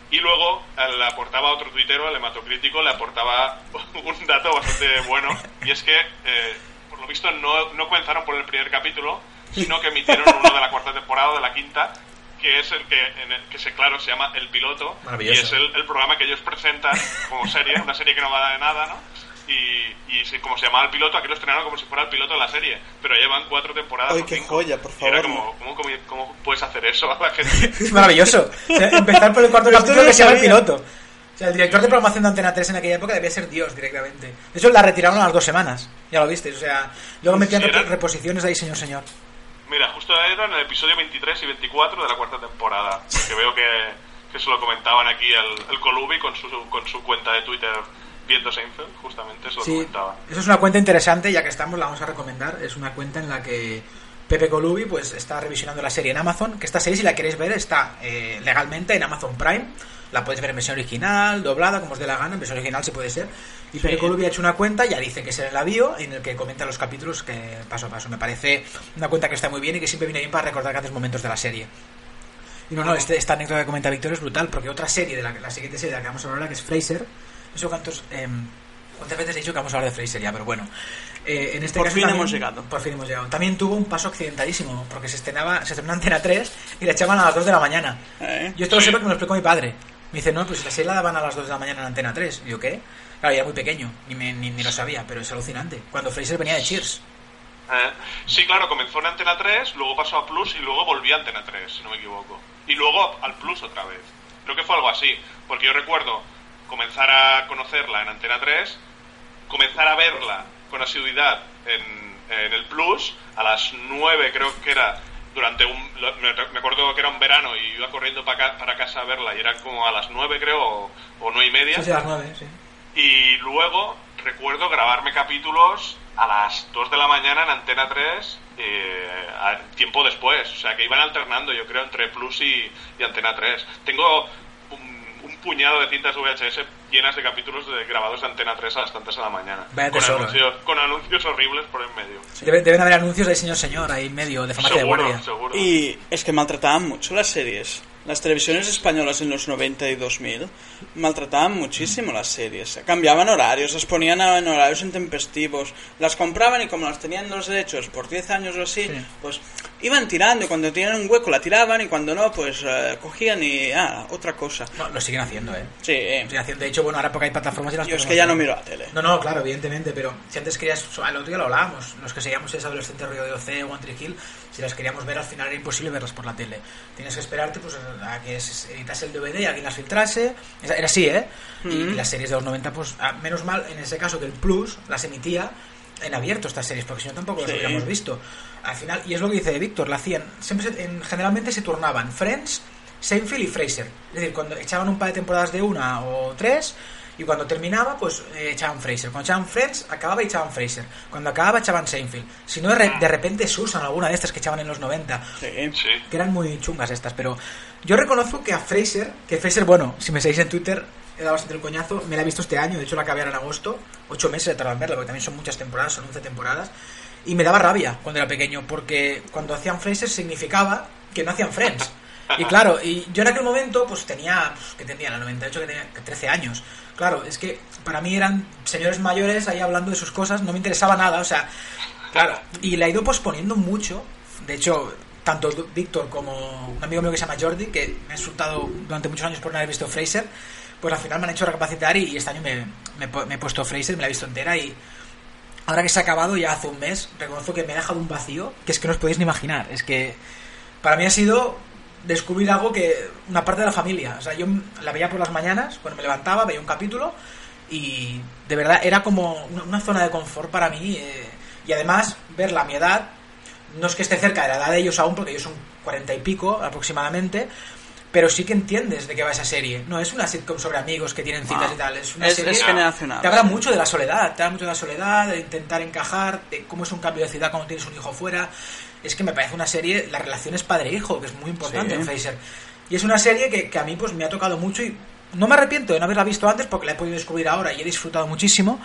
Y luego eh, le aportaba otro tuitero, el hematocrítico, le aportaba (laughs) un dato bastante bueno. Y es que, eh, por lo visto, no, no comenzaron por el primer capítulo, sino que emitieron uno de la cuarta temporada o de la quinta, que es el que, en el que se, claro, se llama El Piloto. Y es el, el programa que ellos presentan como serie, una serie que no va de nada, ¿no? Y, y como se llamaba el piloto, aquí lo estrenaron como si fuera el piloto de la serie, pero llevan cuatro temporadas. Ay, qué cinco. joya, por Y era favor, como, ¿cómo, cómo, cómo puedes hacer eso a la gente? Es maravilloso. Empezar por el cuarto capítulo que se llama El. Piloto. O sea, el director de programación de Antena 3 en aquella época debía ser Dios directamente. De hecho, la retiraron a las dos semanas. Ya lo viste. O sea, luego metían Sí, rep- era- reposiciones ahí, señor, señor. Mira, justo era en el episodio 23 y 24 de la cuarta temporada, que veo que, que se lo comentaban aquí el, el Colubi con su, con su cuenta de Twitter viendo Seinfeld, justamente se lo Sí, comentaban. eso es una cuenta interesante, ya que estamos, la vamos a recomendar. Es una cuenta en la que Pepe Colubi pues está revisionando la serie en Amazon. Que esta serie, si la queréis ver, está eh, legalmente en Amazon Prime. La podéis ver en versión original, doblada, como os dé la gana. En versión original se puede ser. Y Pepe Colubi ha hecho una cuenta, ya dice que es en la bio, en el que comenta los capítulos que paso a paso. Me parece una cuenta que está muy bien y que siempre viene bien para recordar grandes momentos de la serie. Y no, no, este, esta anécdota que comenta Víctor es brutal, porque otra serie, de la, la siguiente serie de la que vamos a hablar, que es Fraser, no sé cuántos, em, cuántas veces he dicho que vamos a hablar de Fraser ya, pero bueno. Eh, en este Por caso fin también- hemos llegado. Por fin hemos llegado. También tuvo un paso accidentalísimo, porque se estrenaba, se estrenó en Antena 3 y la echaban a las 2 de la mañana. ¿Eh? Yo esto lo sé porque me lo explicó mi padre. Me dice, no, pues la serie la daban a las 2 de la mañana en Antena 3. Y yo, ¿qué? Claro, era muy pequeño, ni, me- ni, ni lo sabía, pero es alucinante. Cuando Fraser venía de Cheers. Eh, Sí, claro, comenzó en Antena 3, luego pasó a Plus y luego volvió a Antena 3, si no me equivoco. Y luego al Plus otra vez. Creo que fue algo así, porque yo recuerdo comenzar a conocerla en Antena 3, comenzar a verla con asiduidad en, en el Plus, a las 9 creo que era, durante un... Me, acuerdo que era un verano y iba corriendo para, para casa a verla y eran como a las 9 creo, o, o 9 y media. Sí, sí, a las 9, sí. Y luego recuerdo grabarme capítulos a las 2 de la mañana en Antena 3, eh, a- tiempo después. O sea, que iban alternando, yo creo, entre Plus y, y Antena 3. Tengo un, puñado de cintas VHS llenas de capítulos de, grabados de Antena 3 a las tantas de la mañana. Vaya con, tesoro, anuncios, con anuncios horribles por en medio. Debe- deben haber anuncios de señor señor ahí en medio, de farmacia de Seguro, guardia. seguro. Y es que maltrataban mucho las series. Las televisiones españolas en los 90 y 2000 maltrataban muchísimo las series. Cambiaban horarios, las ponían en horarios intempestivos, las compraban y como las tenían los derechos por 10 años o así, Sí. pues iban tirando y cuando tenían un hueco la tiraban y cuando no, pues eh, cogían y, ah, otra cosa. No, lo siguen haciendo, ¿eh? Sí, eh. Siguen haciendo. De hecho, bueno, ahora porque hay plataformas y las yo es que ya no miro la tele. No, no, claro, evidentemente, pero si antes querías, el otro día lo hablábamos, los que seguíamos ese adolescente Río de OC o One Tree Hill, si las queríamos ver al final era imposible verlas por la tele. Tienes que esperarte pues a que se editase el DVD y alguien las filtrase. Era así, ¿eh? Y, y las series de los 90, pues a- menos mal en ese caso que el Plus las emitía en abierto estas series, porque si no tampoco las Sí. hubiéramos visto. Al final, y es lo que dice Víctor, la hacían, siempre se- en- generalmente se turnaban Friends, Seinfeld y Fraser. Es decir, cuando echaban un par de temporadas de una o tres, y cuando terminaba, pues eh, echaban Fraser. Cuando echaban Friends, acababa y echaban Fraser. Cuando acababa, echaban Seinfeld. Si no, de, re- de repente Susan, alguna de estas que echaban en los 90, Sí. Sí. que eran muy chungas estas, pero yo reconozco que a Fraser, que Fraser, bueno, si me seguís en Twitter, he dado bastante el coñazo, me la he visto este año, de hecho la acabé ahora en agosto, ocho meses he tardado en verla, porque también son muchas temporadas, son 11 temporadas, y me daba rabia cuando era pequeño, porque cuando hacían Fraser significaba que no hacían Friends. Y claro, y yo en aquel momento pues tenía, pues, que tenía, en el 98 que tenía 13 años. Claro, es que para mí eran señores mayores ahí hablando de sus cosas, no me interesaba nada, o sea, claro, y la he ido posponiendo mucho. De hecho, tanto Víctor como un amigo mío que se llama Jordi, que me ha insultado durante muchos años por no haber visto Fraser, pues al final me han hecho recapacitar y, este año me, me me he puesto Fraser, me la he visto entera y ahora que se ha acabado ya hace un mes, reconozco que me ha dejado un vacío que es que no os podéis ni imaginar. Es que para mí ha sido descubrir algo que. una parte de la familia. O sea, yo la veía por las mañanas, cuando me levantaba, veía un capítulo y de verdad era como una, zona de confort para mí. eh, y además, verla a mi edad, no es que esté cerca de la edad de ellos aún, porque ellos son cuarenta y pico aproximadamente. Pero sí que entiendes de qué va esa serie. No es una sitcom sobre amigos que tienen citas y tal. Es una Es- serie es generacional. Te habla mucho de la soledad. Te habla mucho de la soledad, de intentar encajar, de cómo es un cambio de ciudad cuando tienes un hijo fuera. Es que me parece una serie, la relación es padre-hijo, que es muy importante Sí. en Fraser. Y es una serie que, que a mí pues me ha tocado mucho y no me arrepiento de no haberla visto antes porque la he podido descubrir ahora y he disfrutado muchísimo.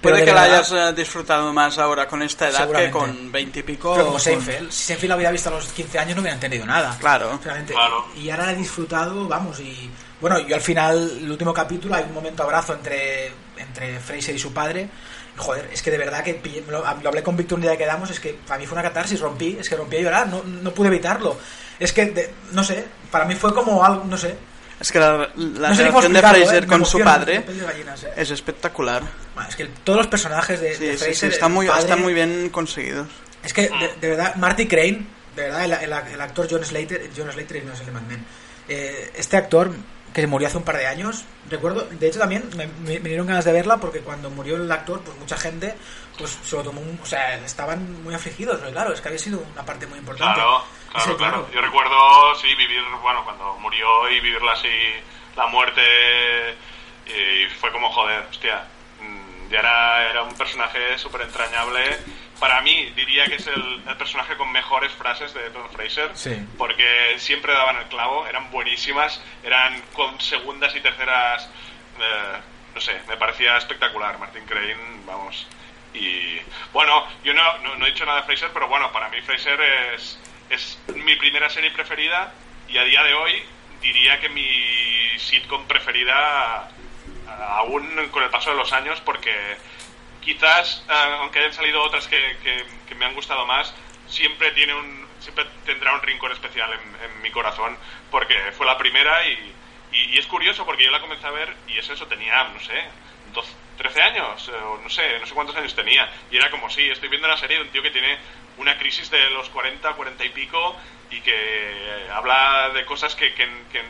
Pero Puede de que la hayas eh, disfrutado más ahora con esta edad que con veintipico. pero como con- Seinfeld, si Seinfeld la hubiera visto a los 15 años no hubiera entendido nada. Claro. Claro. Y ahora la he disfrutado, vamos, y bueno, yo al final, el último capítulo, hay un momento abrazo entre, entre Fraser y su padre. Y, Joder, es que de verdad que lo, hablé con Víctor un día que quedamos, es que para mí fue una catarsis, rompí, es que rompí a llorar, no, no pude evitarlo. Es que, de- no sé, para mí fue como algo, no sé. Es que la, la no sé relación de Fraser ¿eh? Con su padre gallinas, ¿eh? es espectacular. Bueno, es que todos los personajes de, Sí, de sí, sí, Fraser, están muy, padre- están muy bien conseguidos. Es que, de, de verdad, Marty Crane, de verdad, el, el- el actor John Slater, John Slater no es el Men, eh, este actor que murió hace un par de años, recuerdo, de hecho también me, me- me dieron ganas de verla porque cuando murió el actor, pues mucha gente pues se lo tomó, un- o sea, estaban muy afligidos, porque claro, es que había sido una parte muy importante. Claro, Sí, claro, claro. Yo recuerdo, sí, vivir, bueno, cuando murió y vivirla así, la muerte, y fue como, joder, hostia, mm, ya era, era un personaje súper entrañable. Para mí, diría que es el, el personaje con mejores frases de Don Fraser, Sí. porque siempre daban el clavo, eran buenísimas, eran con segundas y terceras, eh, no sé, me parecía espectacular. Martin Crane, vamos. Y bueno, yo no, no, no he dicho nada de Fraser, pero bueno, para mí Fraser es, es mi primera serie preferida y a día de hoy diría que mi sitcom preferida aún con el paso de los años porque quizás eh, aunque hayan salido otras que, que- que me han gustado más siempre tiene un siempre tendrá un rincón especial en, en mi corazón porque fue la primera y, y- y es curioso porque yo la comencé a ver y es eso tenía no sé 12, 13 años eh, o no sé no sé cuántos años tenía. Y era como sí estoy viendo una serie de un tío que tiene una crisis de los 40 40 y pico y que eh, habla de cosas que, que, que,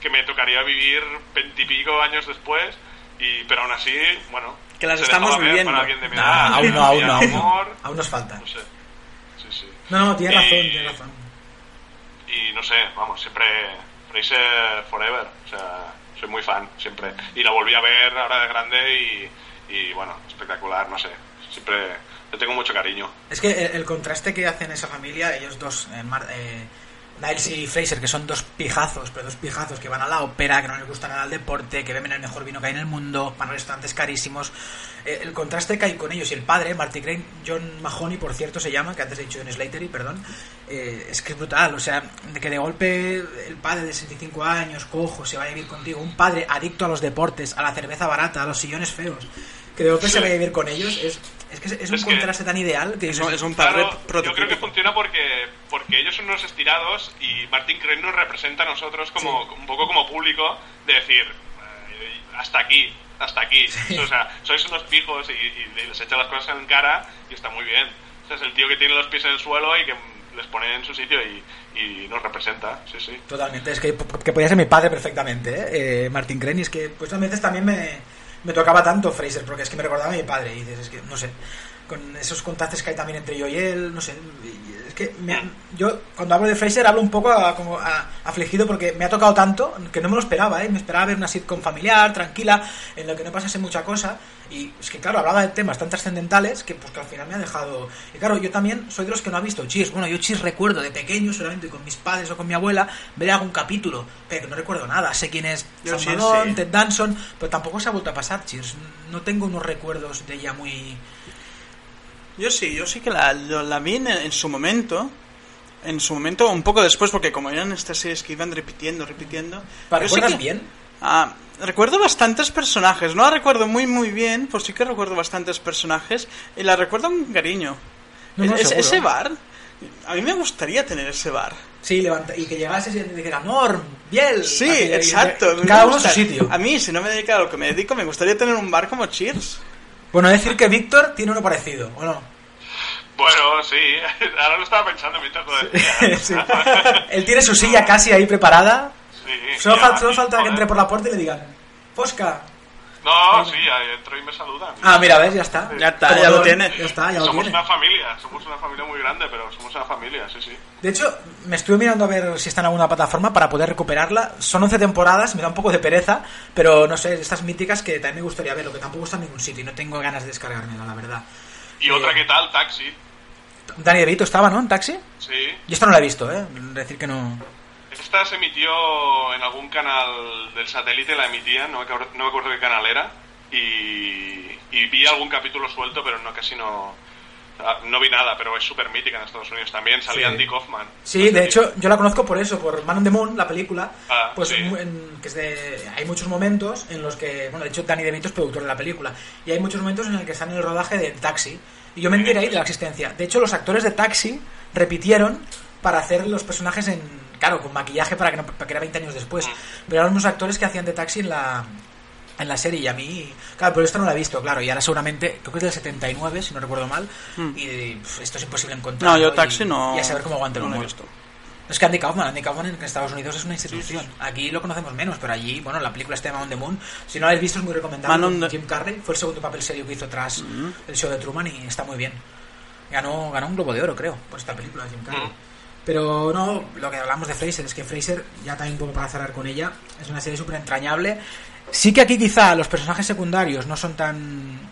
que me tocaría vivir 20 y pico años después y pero aún así bueno Que las se estamos viviendo. para alguien de mi Nah, edad, aún no, aún no, aún no. Aún nos falta. no sé sí sí No, no, tiene razón, Y- tiene razón. y no sé, vamos, siempre Fraser Forever, o sea, soy muy fan, siempre. Y la volví a ver ahora de grande y, y bueno, espectacular, no sé, siempre le tengo mucho cariño. Es que el, el contraste que hacen esa familia, ellos dos, eh, Mar- eh, Niles y Fraser, que son dos pijazos, pero dos pijazos que van a la ópera, que no les gusta nada el deporte, que beben el mejor vino que hay en el mundo, van a restaurantes carísimos. Eh, el contraste que hay con ellos y el padre, Marty Crane, John Mahoney, por cierto, se llama, que antes he dicho John Slatery, perdón, eh, es que es brutal. O sea, de que de golpe el padre de 65 años, cojo, se vaya a vivir contigo, un padre adicto a los deportes, a la cerveza barata, a los sillones feos, que de golpe se vaya a vivir con ellos, es, es que es, es un Es que- contraste tan ideal que Es es un padre Claro, yo creo que funciona porque, porque ellos son unos estirados y Martin Crane nos representa a nosotros como un poco como público de decir eh, hasta aquí, hasta aquí. (laughs) O sea, sois unos pijos y, y les echa las cosas en cara y está muy bien. O sea, es el tío que tiene los pies en el suelo y que les pone en su sitio y, y nos representa. Sí, sí. Totalmente, es que, que podía ser mi padre perfectamente, ¿eh? Eh, Martin Crane, y es que pues a veces también me, me tocaba tanto Fraser, porque es que me recordaba a mi padre, y dices, es que, no sé, con esos contrastes que hay también entre yo y él, no sé, es que me- yo cuando hablo de Fraser hablo un poco a- como a- afligido porque me ha tocado tanto que no me lo esperaba, ¿eh? Me esperaba ver una sitcom familiar, tranquila, en la que no pasase mucha cosa, y es que claro, hablaba de temas tan trascendentales que pues que al final me ha dejado... Y claro, yo también soy de los que no ha visto Cheers. Bueno, yo Cheers recuerdo de pequeño, solamente con mis padres o con mi abuela, ver algún capítulo, pero no recuerdo nada. Sé quién es Sam Cheers, Malone, sí. Ted Danson, pero tampoco se ha vuelto a pasar Cheers. No tengo unos recuerdos de ella muy... Yo sí, yo sí que la, la vi en, en su momento. En su momento, un poco después, porque como eran estas series que iban repitiendo, repitiendo. ¿Para sí que- bien? Ah, recuerdo bastantes personajes, no la recuerdo muy muy bien, pues sí que recuerdo bastantes personajes y la recuerdo con cariño. No, no, Es- seguro. ese bar, a mí me gustaría tener ese bar. Sí, levanta, y que llegase y te dijera, Norm, Biel. Sí, Así, exacto. y- Cada uno a su sitio. A mí, si no me dedico a lo que me dedico, me gustaría tener un bar como Cheers. Bueno, decir que Víctor tiene uno parecido, ¿o no? Bueno, sí, (laughs) ahora lo estaba pensando mientras lo decía. (laughs) Sí. Él tiene su silla casi ahí preparada. Sí, Solo, ya, fal- solo falta que entre por la puerta y le digan, Fosca. No, sí, ahí entro y me saludan. Ah, mira, ves, ya está. Ya está, ya lo todo- tiene. Ya está, ya lo somos tiene. una familia, somos una familia muy grande, pero somos una familia, sí, sí. De hecho, me estuve mirando a ver si está en alguna plataforma para poder recuperarla. Son 11 temporadas, me da un poco de pereza, pero no sé, estas míticas que también me gustaría ver, lo que tampoco está en ningún sitio y no tengo ganas de descargármela, la verdad. Y otra, ¿qué tal? Taxi. Dani DeVito estaba, ¿no? En taxi. Sí. Yo esto no la he visto, ¿eh? Decir que no. Esta se emitió en algún canal del satélite, la emitían, no me acuerdo, no me acuerdo qué canal era, y, y vi algún capítulo suelto, pero no casi no, no vi nada, pero es súper mítica en Estados Unidos también, salía Sí. Andy Kaufman. Sí, de hecho, yo la conozco por eso, por Man on the Moon, la película. Ah, pues sí. mu- en- que es de, hay muchos momentos en los que, bueno, de hecho, Danny DeVito es productor de la película. Y hay muchos momentos en los que están en el rodaje de Taxi. Y yo me enteré ahí de la existencia. De hecho, los actores de Taxi repitieron para hacer los personajes en, claro, con maquillaje para que, no, para que era 20 años después. Pero eran unos actores que hacían de Taxi en la, en la serie y a mí, claro, pero esto no lo he visto, claro, y ahora seguramente, creo que es del 79, si no recuerdo mal, y pf, esto es imposible encontrar. Hmm. No, yo taxi no. Y a saber cómo aguanta el no humor. Es que Andy Kaufman, Andy Kaufman en Estados Unidos es una institución. Aquí lo conocemos menos, pero allí, bueno, la película está de Man on the Moon. Si no la habéis visto es muy recomendable. Man on con the- Jim Carrey fue el segundo papel serio que hizo tras el show de Truman y está muy bien. Ganó, ganó un Globo de Oro, creo, por esta película, Jim Carrey. Mm. Pero no, lo que hablamos de Fraser es que Fraser, ya también un poco para cerrar con ella, es una serie súper entrañable. Sí que aquí quizá los personajes secundarios no son tan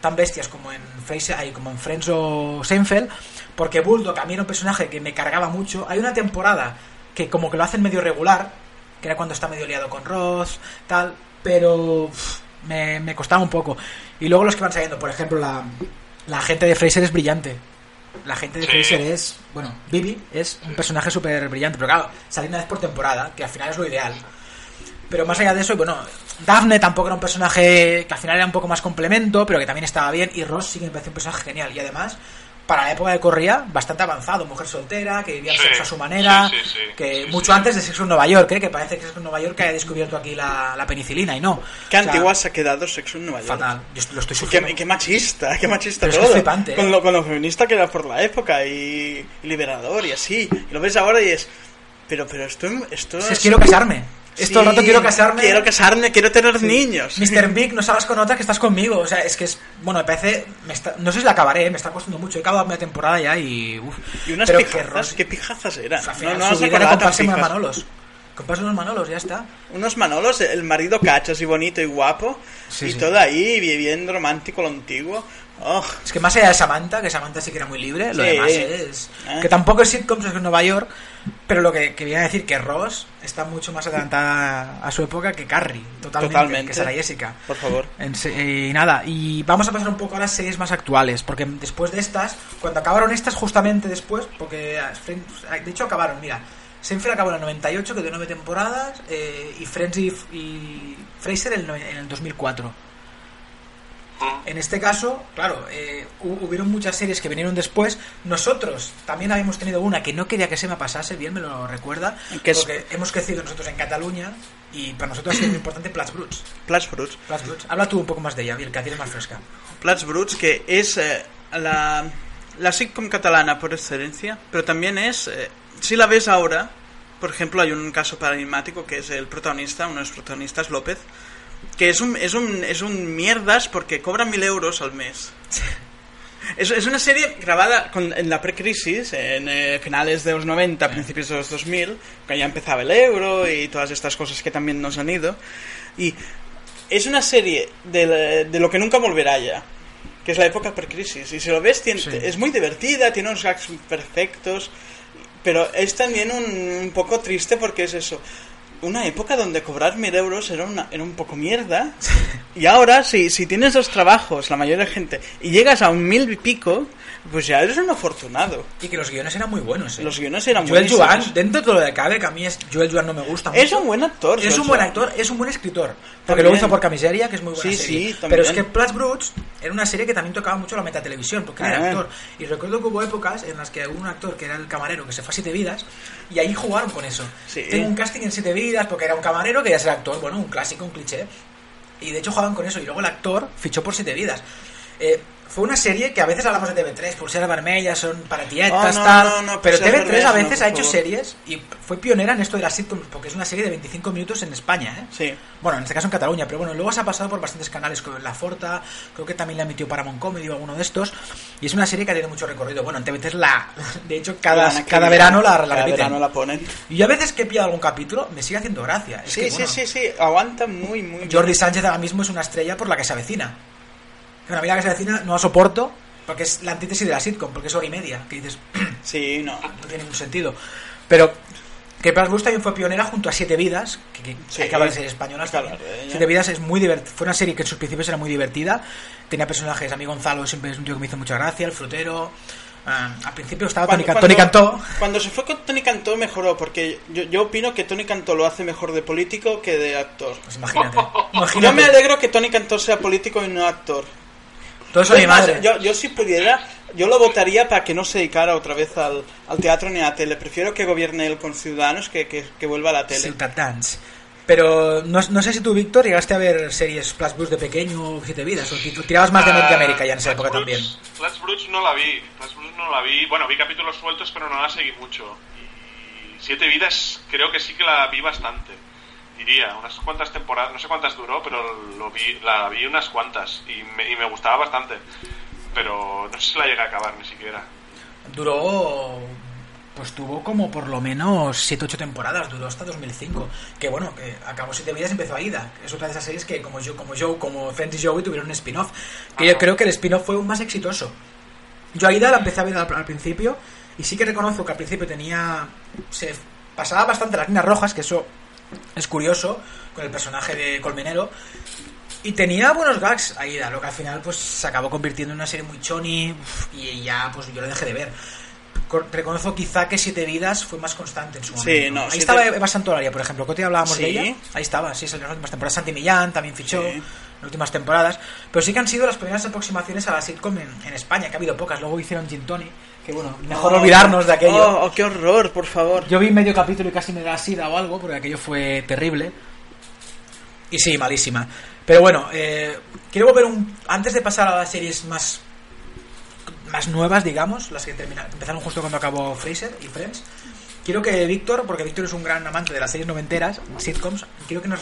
tan bestias como en Fraser, ay, como en Friends o Seinfeld, porque Bulldog a mí era un personaje que me cargaba mucho. Hay una temporada que como que lo hacen medio regular, que era cuando está medio liado con Ross, tal, pero me, me costaba un poco. Y luego los que van saliendo, por ejemplo, la, la gente de Fraser es brillante. La gente de Sí. Fraser es, bueno, Bibi es un personaje súper brillante, pero claro, sale una vez por temporada, que al final es lo ideal. Pero más allá de eso, bueno, Daphne tampoco era un personaje que al final era un poco más complemento, pero que también estaba bien. Y Ross sí que me parece un personaje genial. Y además, para la época de corría, bastante avanzado. Mujer soltera, que vivía el Sí, sexo a su manera. sí, sí, sí. que Sí, mucho sí. antes de Sexo en Nueva York, ¿eh? que parece que Sexo en Nueva York haya descubierto aquí la, la penicilina y no. Qué O sea, antigua se ha quedado Sexo en Nueva York. Fatal. Yo lo estoy Qué, sufriendo. qué machista, qué machista Pero es que todo. es flipante, ¿eh? con, lo, con lo feminista que era por la época y, y liberador y así. Y lo ves ahora y es. Pero, pero esto, esto Si es quiero casarme. Es todo el rato Sí, quiero casarme. Quiero casarme, quiero tener niños. Mr. Big, no salgas con otra que estás conmigo. O sea, es que es. Bueno, me parece. me está- no sé si la acabaré, me está costando mucho. He acabado media temporada ya y. Uf. Y unas Pero pijazas, ¿qué pijazas eran? al final no, no era comprarse unos manolos. Comprarse unos manolos, ya está. Unos manolos, el marido cachas y bonito y guapo. Sí, y sí. todo ahí, bien romántico, lo antiguo. Oh, Es que más allá de Samantha, que Samantha sí que era muy libre, lo Sí. demás es. Ah. Que tampoco es sitcoms, es Nueva York. Pero lo que quería decir que Ross está mucho más adelantada a su época que Carrie. Totalmente. Totalmente. Que Sarah Jessica. por favor. En se- y nada, y vamos a pasar un poco a las series más actuales, porque después de estas, cuando acabaron estas, justamente después, porque Friends- de hecho acabaron, mira, Seinfeld acabó en el 98, que dio nueve temporadas, eh, y Friends y, y Fraser en el 2004. En este caso, claro, eh, hu- hubieron muchas series que vinieron después. Nosotros también habíamos tenido una que no quería que se me pasase, bien me lo recuerda, Que es- porque hemos crecido nosotros en Cataluña y para nosotros ha sido muy importante Plats Bruts. Plats Bruts. Plats Bruts. Habla tú un poco más de ella, bien, que la tienes más fresca. Plats Bruts, que es eh, la, la sitcom catalana por excelencia, pero también es, eh, si la ves ahora, por ejemplo, hay un caso paradigmático que es el protagonista, uno de los protagonistas, López, que es un, es un, es un mierdas porque cobra mil euros al mes. (laughs) Es, es una serie grabada con- en la precrisis, en eh, finales de los 90, principios de los 2000, que ya empezaba el euro y todas estas cosas que también nos han ido. Y es una serie de, de lo que nunca volverá ya, que es la época precrisis. Y si lo ves, tiene- Sí. es muy divertida, tiene unos gags perfectos, pero es también un, un poco triste porque es eso. Una época donde cobrar mil euros era, una, era un poco mierda. (laughs) Y ahora, si, si tienes dos trabajos, la mayoría de gente, y llegas a un mil y pico, pues ya eres un afortunado. Y que los guiones eran muy buenos, ¿eh? Los guiones eran Joel buenísimos. Joan, dentro de todo lo de cabe, que a mí es, Joel Joan no me gusta mucho. Es un buen actor. Es Joel un buen Joan. actor, es un buen escritor. Porque luego hizo por Camiseria, que es muy buena Sí, serie. sí. Pero es que Plats Bruts era una serie que también tocaba mucho la metatelevisión, porque él era Ah. actor. Y recuerdo que hubo épocas en las que hubo un actor que era el camarero que se fue a Siete Vidas, y ahí jugaron con eso. Sí. Tengo un casting en Siete Vidas porque era un camarero que ya ser actor, bueno, un clásico, un cliché. Y de hecho jugaban con eso. Y luego el actor fichó por Siete Vidas. Eh, fue una serie que a veces hablamos de TV3, pulseras vermellas, son para tietas, Oh, no, tal. no, no, pero pulseras TV3 a veces ha hecho favor. series y fue pionera en esto de las sitcoms, porque es una serie de 25 minutos en España, ¿eh? Sí. Bueno, en este caso en Cataluña, pero bueno, luego se ha pasado por bastantes canales, como La Forta, creo que también la emitió Paramount Comedy o alguno de estos, y es una serie que ha tenido mucho recorrido. Bueno, en TV3 la, de hecho, cada, Cada- cada verano la, la cada repiten. verano la ponen. Y a veces que he pillado algún capítulo, me sigue haciendo gracia. Es Sí, que, sí, bueno, sí, sí, aguanta muy, muy bien. Jordi Sánchez ahora mismo es una estrella por la que se avecina. Bueno, a mí la que se avecina no la soporto, porque es la antítesis de la sitcom, porque es hora y media, que dices, (clears throat) Sí, no. no tiene ningún sentido. Pero que Plus Blues también fue pionera junto a Siete Vidas, que, que Sí. hablar de de ella. Siete Vidas es muy divertida, fue una serie que en sus principios era muy divertida, tenía personajes, a mí Gonzalo siempre es un tío que me hizo mucha gracia, el frutero, ah, al principio estaba Tony, Can- Tony Cantó, Cuando se fue con Tony Cantó mejoró, porque yo, yo opino que Tony Cantó lo hace mejor de político que de actor. pues imagínate, (laughs) Yo imagínate. me alegro que Tony Cantó sea político y no actor. Más, madre. Yo, yo si pudiera, yo lo votaría para que no se dedicara otra vez al, al teatro ni a la tele. Prefiero que gobierne él con ciudadanos que, que, que vuelva a la tele. Ciutadans. Pero no, no sé si tú, Víctor, llegaste a ver series Plus Blues de pequeño o Siete Vidas, o tirabas más de América América ya en esa Flash época también. Broods- Flash Broods no la vi. Flash Broods no la vi. Bueno, vi capítulos sueltos, pero no la seguí mucho. Y Siete Vidas creo que sí que la vi bastante. Diría, unas cuantas temporadas, no sé cuántas duró, pero lo vi, la vi unas cuantas y me, y me gustaba bastante. Pero no sé si la llegué a acabar ni siquiera. Duró. Pues tuvo como por lo menos 7-8 temporadas, duró hasta 2005. Que bueno, que acabó Siete Vidas y empezó Aida. Es otra de esas series que, como yo, como Joe, como Friends y Joey, tuvieron un spin-off. Que yo creo que el spin-off fue un más exitoso. Yo Aida la empecé a ver al, al principio y sí que reconozco que al principio tenía. Se pasaba bastante las líneas rojas, que eso es curioso, con el personaje de Colmenero. Y tenía buenos gags Aida, lo que al final pues se acabó convirtiendo en una serie muy choni y ya pues yo lo dejé de ver. Co- Reconozco quizá que Siete Vidas fue más constante en su Sí, momento. no, Ahí Siete- estaba Eva Santolaria, por ejemplo, que te hablábamos Sí. de ella. Ahí estaba, sí, salió en las últimas temporadas. Santi Millán también fichó Sí. en las últimas temporadas. Pero sí que han sido las primeras aproximaciones a la sitcom en, en España, que ha habido pocas. Luego hicieron Gin Tony, que bueno, mejor Oh, olvidarnos de aquello. Oh, oh, qué horror, por favor. Yo vi medio capítulo y casi me da sida o algo, porque aquello fue terrible. Y sí, malísima. Pero bueno, eh, quiero volver un... Antes de pasar a las series más más nuevas, digamos, las que terminaron, empezaron justo cuando acabó Fraser y Friends. Quiero que Víctor, porque Víctor es un gran amante de las series noventeras, sitcoms, quiero que nos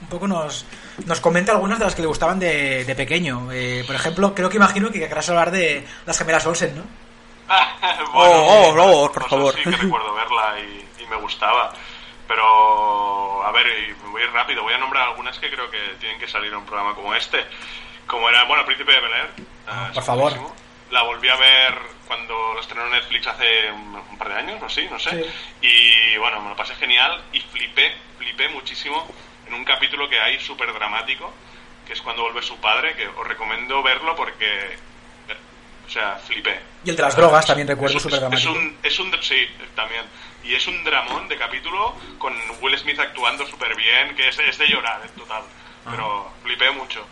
un poco nos, nos comente algunas de las que le gustaban de, de pequeño. Eh, por ejemplo, creo que imagino que querrás hablar de las gemelas Olsen, ¿no? (laughs) bueno, Oh, oh, oh, por no sé, favor. Sí que recuerdo verla y, y me gustaba. Pero, a ver, voy a ir rápido. Voy a nombrar algunas que creo que tienen que salir en un programa como este. Como era, bueno, Príncipe de Bel Air. eh, por favor. buenísimo. La volví a ver cuando lo estrenó en Netflix hace un, un par de años o así, no sé. Sí. Y bueno, me lo pasé genial y flipé, flipé muchísimo en un capítulo que hay súper dramático, que es cuando vuelve su padre, que os recomiendo verlo porque, o sea, flipé. Y el de las drogas también recuerdo súper dramático. Es un, es un, sí, también. Y es un dramón de capítulo con Will Smith actuando súper bien, que es, es de llorar en total. Pero flipé mucho.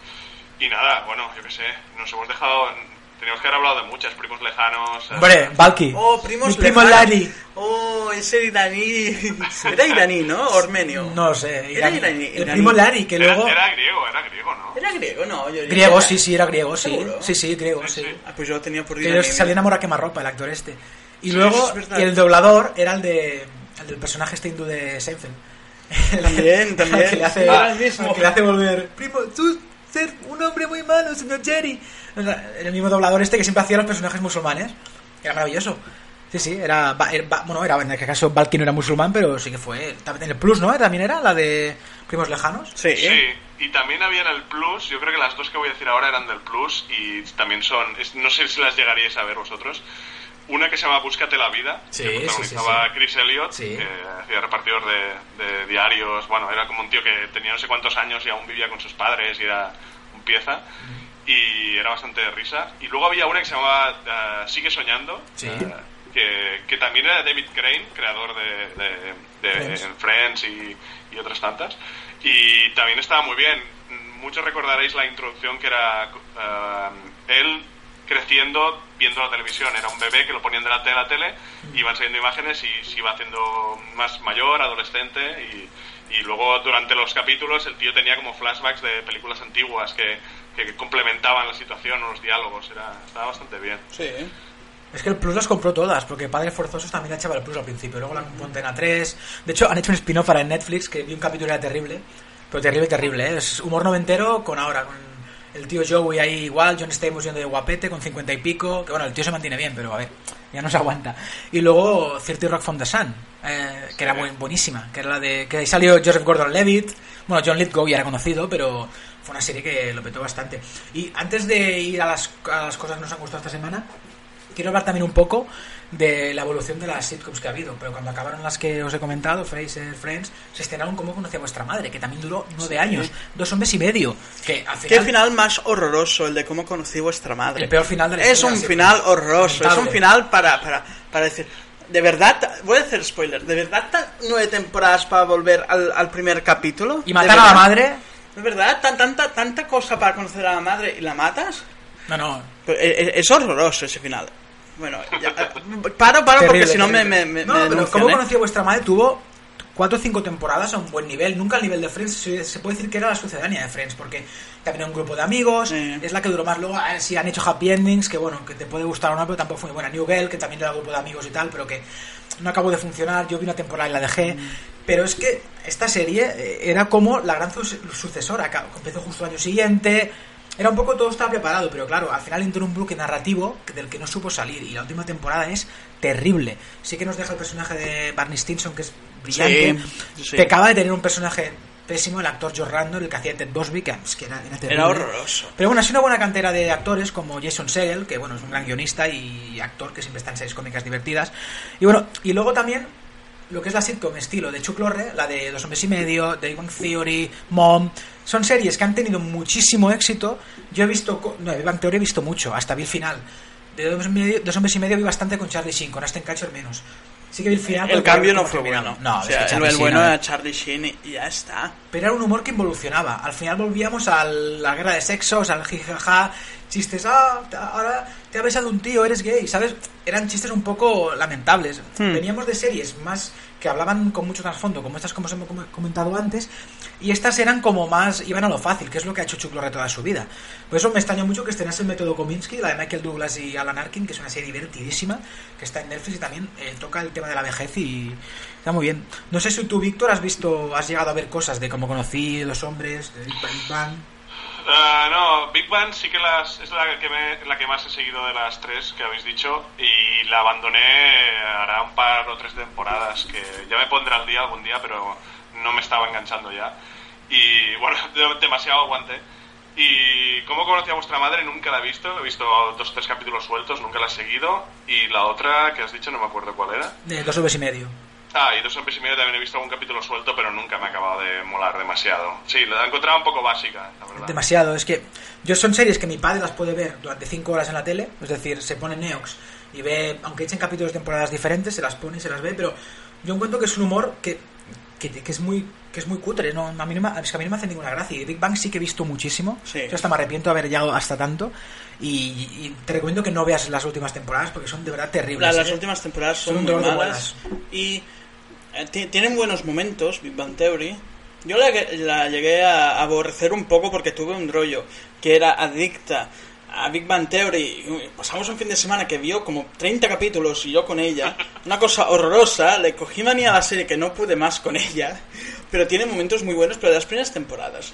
Y nada, bueno, yo qué sé, nos hemos dejado... Teníamos que haber hablado de muchas, primos lejanos... eh, Hombre, Valky. Oh, primos Mi primo lejanos. Lani. Oh, ese iraní. Era iraní, ¿no? Ormenio. No lo sé. Era iraní. iraní, El primo Lani, que era, luego... era griego, era griego, ¿no? Era griego, no. Yo, yo- Griego, era- sí, sí, era griego, sí. ¿Seguro? Sí, sí, griego, Sí, sí. sí. Ah, pues yo lo tenía por Que salía enamorado a quemarropa, el actor este. Y Sí, luego, es verdad. y el doblador era el de el del personaje este hindú de Seinfeld. (laughs) También, también. (laughs) El que le hace, Ah, el mismo. el que le hace volver. Primo, tú ser un hombre muy malo, señor Jerry. El mismo doblador este que siempre hacía los personajes musulmanes. Era maravilloso. Sí, sí, era, era- bueno, era en aquel caso Valky no era musulmán, pero sí que fue. También en el Plus, ¿no? También era la de Primos Lejanos. Sí. Sí, y también había en el Plus, yo creo que las dos que voy a decir ahora eran del Plus y también son, no sé si las llegaríais a ver vosotros. Una que se llama Búscate la vida, Sí, que protagonizaba sí, sí. Chris Elliott, que hacía repartidor de, de diarios, bueno, era como un tío que tenía no sé cuántos años y aún vivía con sus padres y era un pieza. Y era bastante de risa. Y luego había una que se llamaba eh, Sigue Soñando, eh, que, que también era David Crane, creador de, de- de Friends. Friends y, y otras tantas. Y también estaba muy bien. Muchos recordaréis la introducción que era eh, él creciendo viendo la televisión. Era un bebé que lo ponían delante de la tele, iban saliendo imágenes y se iba haciendo más mayor, adolescente y, Y luego durante los capítulos el tío tenía como flashbacks de películas antiguas que, que complementaban la situación o los diálogos. Era, estaba bastante bien. Sí. Es que el Plus las compró todas, porque Padres Forzosos también echaba el Plus al principio, luego la compró Antena 3. De hecho, han hecho un spin-off para Netflix que vi un capítulo era terrible, pero terrible, terrible, ¿eh? Es humor noventero con ahora, con el tío Joey ahí igual, John Stamos yendo de guapete con 50 y pico, que bueno, el tío se mantiene bien, pero a ver, ya no se aguanta. Y luego 30 Rock from the Sun, eh, que era buen- buenísima, que era la de que ahí salió Joseph Gordon-Levitt, bueno, John Lithgow ya era conocido, pero fue una serie que lo petó bastante. Y antes de ir a las, a las cosas que nos han gustado esta semana, quiero hablar también un poco de la evolución de las sitcoms que ha habido. Pero cuando acabaron las que os he comentado, Fraser, Friends, se estrenaron como conocía vuestra madre, que también duró nueve años, dos hombres y medio. Que al Qué final, final más horroroso el de cómo conocí vuestra madre. El peor final de la Es un sí. final horroroso. Es un final para, para, para decir. De verdad, voy a hacer spoiler. ¿De verdad tan nueve temporadas para volver al, al primer capítulo? y ¿De matar a la madre. ¿De verdad? ¿Tan, tanta, ¿Tanta cosa para conocer a la madre y la matas? No, no. E- e- Es, horroroso ese final. Bueno, ya, eh, paro, paro, porque si no me, me, me No, me pero denuncian, ¿cómo ¿eh? conocía vuestra madre? Tuvo cuatro o cinco temporadas a un buen nivel. Nunca al nivel de Friends. Se, se puede decir que era la sucedánea de Friends, porque también era un grupo de amigos. Sí. Es la que duró más luego. eh, Sí, han hecho happy endings, que bueno, que te puede gustar o no, pero tampoco fue muy buena. New Girl, que también era un grupo de amigos y tal, pero que no acabó de funcionar. Yo vi una temporada y la dejé. Mm. Pero es que esta serie eh, era como la gran su- sucesora. que Empezó justo el año siguiente. Era un poco todo estaba preparado, pero claro, al final entró en un bloque narrativo del que no supo salir. Y la última temporada es terrible. Sí que nos deja el personaje de Barney Stinson, que es brillante. Sí, sí. Pecaba de tener un personaje pésimo, el actor George Randall, el que hacía Ted Bosby, que, es que era, era terrible. Era horroroso. Pero bueno, ha sido una buena cantera de actores como Jason Segel, que bueno, es un gran guionista y actor que siempre está en series cómicas divertidas. Y bueno, y luego también lo que es la sitcom estilo de Chuck Lorre, la de Dos Hombres y Medio, The Bang Theory, Mom, son series que han tenido muchísimo éxito. Yo he visto, no, Big Bang Theory he visto mucho, hasta vi el final. De Dos Hombres y Medio, Dos Hombres y Medio vi bastante con Charlie Sheen, con Aston Catcher menos. Sí que vi el final. El cambio no fue bueno. No, o es sea, que el, Charlie el Sheen, bueno era Charlie Sheen y ya está. Pero era un humor que involucionaba. Al final volvíamos a la guerra de sexos, al jijaja, chistes, ah, ahora te ha besado un tío, eres gay, ¿sabes? Eran chistes un poco lamentables. Hmm. Veníamos de series más que hablaban con mucho trasfondo, como estas como os hemos com- comentado antes, y estas eran como más, iban a lo fácil, que es lo que ha hecho Chuck Lorre toda su vida. Por eso me extraña mucho que estrenase el método Kominsky, la de Michael Douglas y Alan Arkin, que es una serie divertidísima, que está en Netflix y también eh, toca el tema de la vejez y está muy bien. No sé si tú, Víctor, has visto, has llegado a ver cosas de cómo conocí los hombres, de Big Bang, Ah, no, Big Bang sí que las, es la que, me- la que más he seguido de las tres que habéis dicho y la abandoné hará un par o tres temporadas que ya me pondré al día algún día, pero no me estaba enganchando ya. Y bueno, (laughs) de- demasiado aguante. Y cómo conocí a vuestra madre nunca la he visto, he visto dos o tres capítulos sueltos, nunca la he seguido. Y la otra que has dicho no me acuerdo cuál era. De dos hombres y medio. Ah, y dos hombres y medio también he visto algún capítulo suelto, pero nunca me ha acabado de molar demasiado. Sí, la he encontrado un poco básica, la verdad. Demasiado, es que yo son series que mi padre las puede ver durante cinco horas en la tele, es decir, se pone Neox y ve, aunque echen capítulos de temporadas diferentes, se las pone y se las ve, pero yo encuentro que es un humor que, que, que es muy que es muy cutre, no, a mí no me, es que a mí no me hace ninguna gracia. Y Big Bang sí que he visto muchísimo, Sí. yo hasta me arrepiento de haber llegado hasta tanto y, y te recomiendo que no veas las últimas temporadas porque son de verdad terribles. La- las ¿eh? últimas temporadas Son son, muy malas. Y tienen buenos momentos, Big Bang Theory. Yo la, la llegué a aborrecer un poco porque tuve un rollo que era adicta a Big Bang Theory. Pasamos un fin de semana que vio como 30 capítulos y yo con ella. (laughs) Una cosa horrorosa. Le cogí manía a la serie que no pude más con ella. Pero tiene momentos muy buenos, pero las primeras temporadas.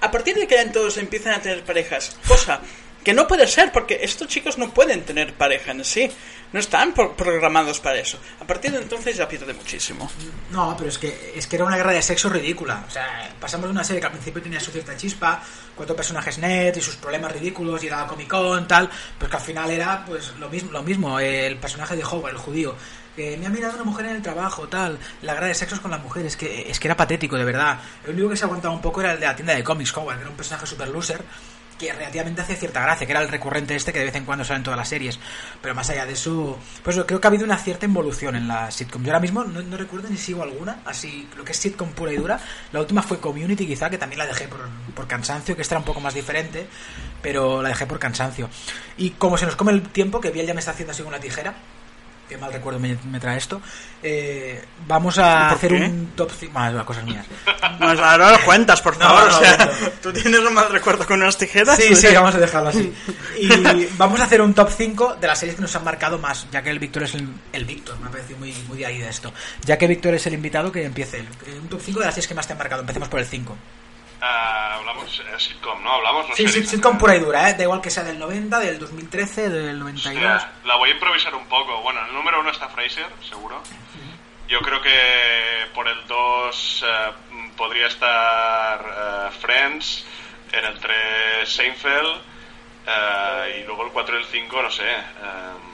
A partir de que entonces empiezan a tener parejas, cosa que no puede ser, porque estos chicos no pueden tener pareja en sí. No están pro- programados para eso. A partir de entonces ya pierde muchísimo. No, pero es que, es que era una guerra de sexo ridícula. O sea, pasamos de una serie que al principio tenía su cierta chispa, cuatro personajes net y sus problemas ridículos, y era Comic Con, tal, pues que al final era pues lo mismo, lo mismo el personaje de Howard, el judío. que me ha mirado una mujer en el trabajo, tal, la guerra de sexos con las mujeres, es que, es que era patético, de verdad. El único que se aguantaba un poco era el de la tienda de cómics, Howard, que era un personaje super loser, que relativamente hacía cierta gracia, que era el recurrente este que de vez en cuando sale en todas las series. Pero más allá de eso, pues creo que ha habido una cierta involución en la sitcom. Yo ahora mismo no, recuerdo ni sigo alguna, así lo que es sitcom pura y dura. La última fue Community, quizá, que también la dejé por, por cansancio, que esta era un poco más diferente, pero la dejé por cansancio. Y como se nos come el tiempo, que Biel ya me está haciendo así la tijera, qué mal recuerdo me, me trae esto, eh, vamos a ¿Por hacer qué? un top 5... Bueno, cosas mías. No, ahora lo cuentas, por (laughs) No, favor. no, o sea, no. ¿tú tienes un mal recuerdo con unas tijeras? Sí, (laughs) sí, vamos a dejarlo así. Y vamos a hacer un top 5 de las series que nos han marcado más, ya que el Víctor es el, el Víctor, me ha parecido muy, muy de ahí de esto. Ya que Víctor es el invitado, que empiece él. Eh, Un top 5 de las series que más te han marcado. Empecemos por el 5. Ah, hablamos eh, sitcom, ¿no? Hablamos, no Sí, sé. sitcom pura y dura, ¿eh? Da igual que sea del 90, del 2013, del 92. Hostia, la voy a improvisar un poco. Bueno, el número uno está Fraser, seguro. Yo creo que por el 2 podría estar eh, Friends, en el 3 Seinfeld, eh, y luego el 4 y el 5, no sé. eh, hosti.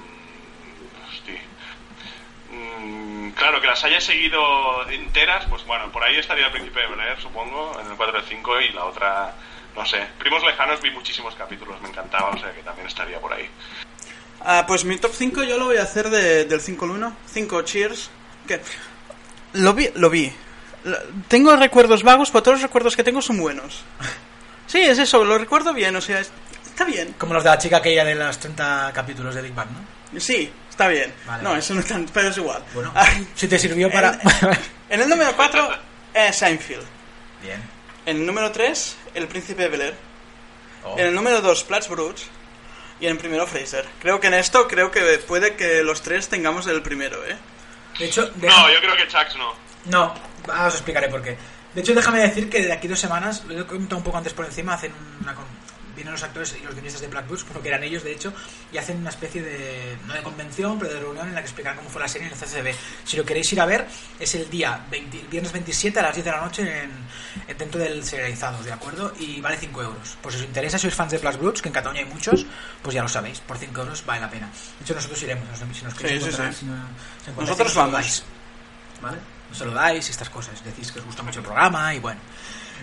Mm, claro, que las haya seguido enteras, pues bueno, por ahí estaría el Príncipe de Bel Air, supongo, en el 4 y el 5, y la otra, no sé. Primos Lejanos vi muchísimos capítulos, me encantaba, o sea que también estaría por ahí. Ah, pues mi top 5 yo lo voy a hacer de- del 5 al 1. 5 Cheers. Que lo vi, lo vi. Tengo recuerdos vagos, pero todos los recuerdos que tengo son buenos. Sí, es eso, lo recuerdo bien, o sea, es- está bien. Como los de la chica aquella de los 30 capítulos de Big Bang, ¿no? Sí, está bien. Vale, no, vale. eso no es tan, pero es igual. Bueno, Ah, si te sirvió para... en el número 4, eh, Seinfeld. Bien. En el número 3, El Príncipe de Bel Air. Oh. En el número 2, Platts Bruts. Y en el primero, Fraser. Creo que en esto, creo que puede que los tres tengamos el primero, ¿eh? De hecho, deja- No, yo creo que Chucks no. No, ahora os explicaré por qué. De hecho, déjame decir que de aquí dos semanas, lo he comentado un poco antes por encima, hacen una... Vienen los actores y los guionistas de Black Books, como que eran ellos, de hecho, y hacen una especie de, no de convención, pero de reunión en la que explican cómo fue la serie en el CCB. Si lo queréis ir a ver, es el día 20 el viernes 27 a las 10 de la noche en, en- dentro del serializado, ¿de acuerdo? Y vale 5 euros. Pues si os interesa, sois fans de Black Books, que en Cataluña hay muchos, pues ya lo sabéis, por 5 euros vale la pena. De hecho, nosotros iremos, si nos queréis Sí, sí, encontrar, sí. si no- si Nosotros vamos. ¿vale? Os saludáis y estas cosas. Decís que os gusta mucho el programa y bueno.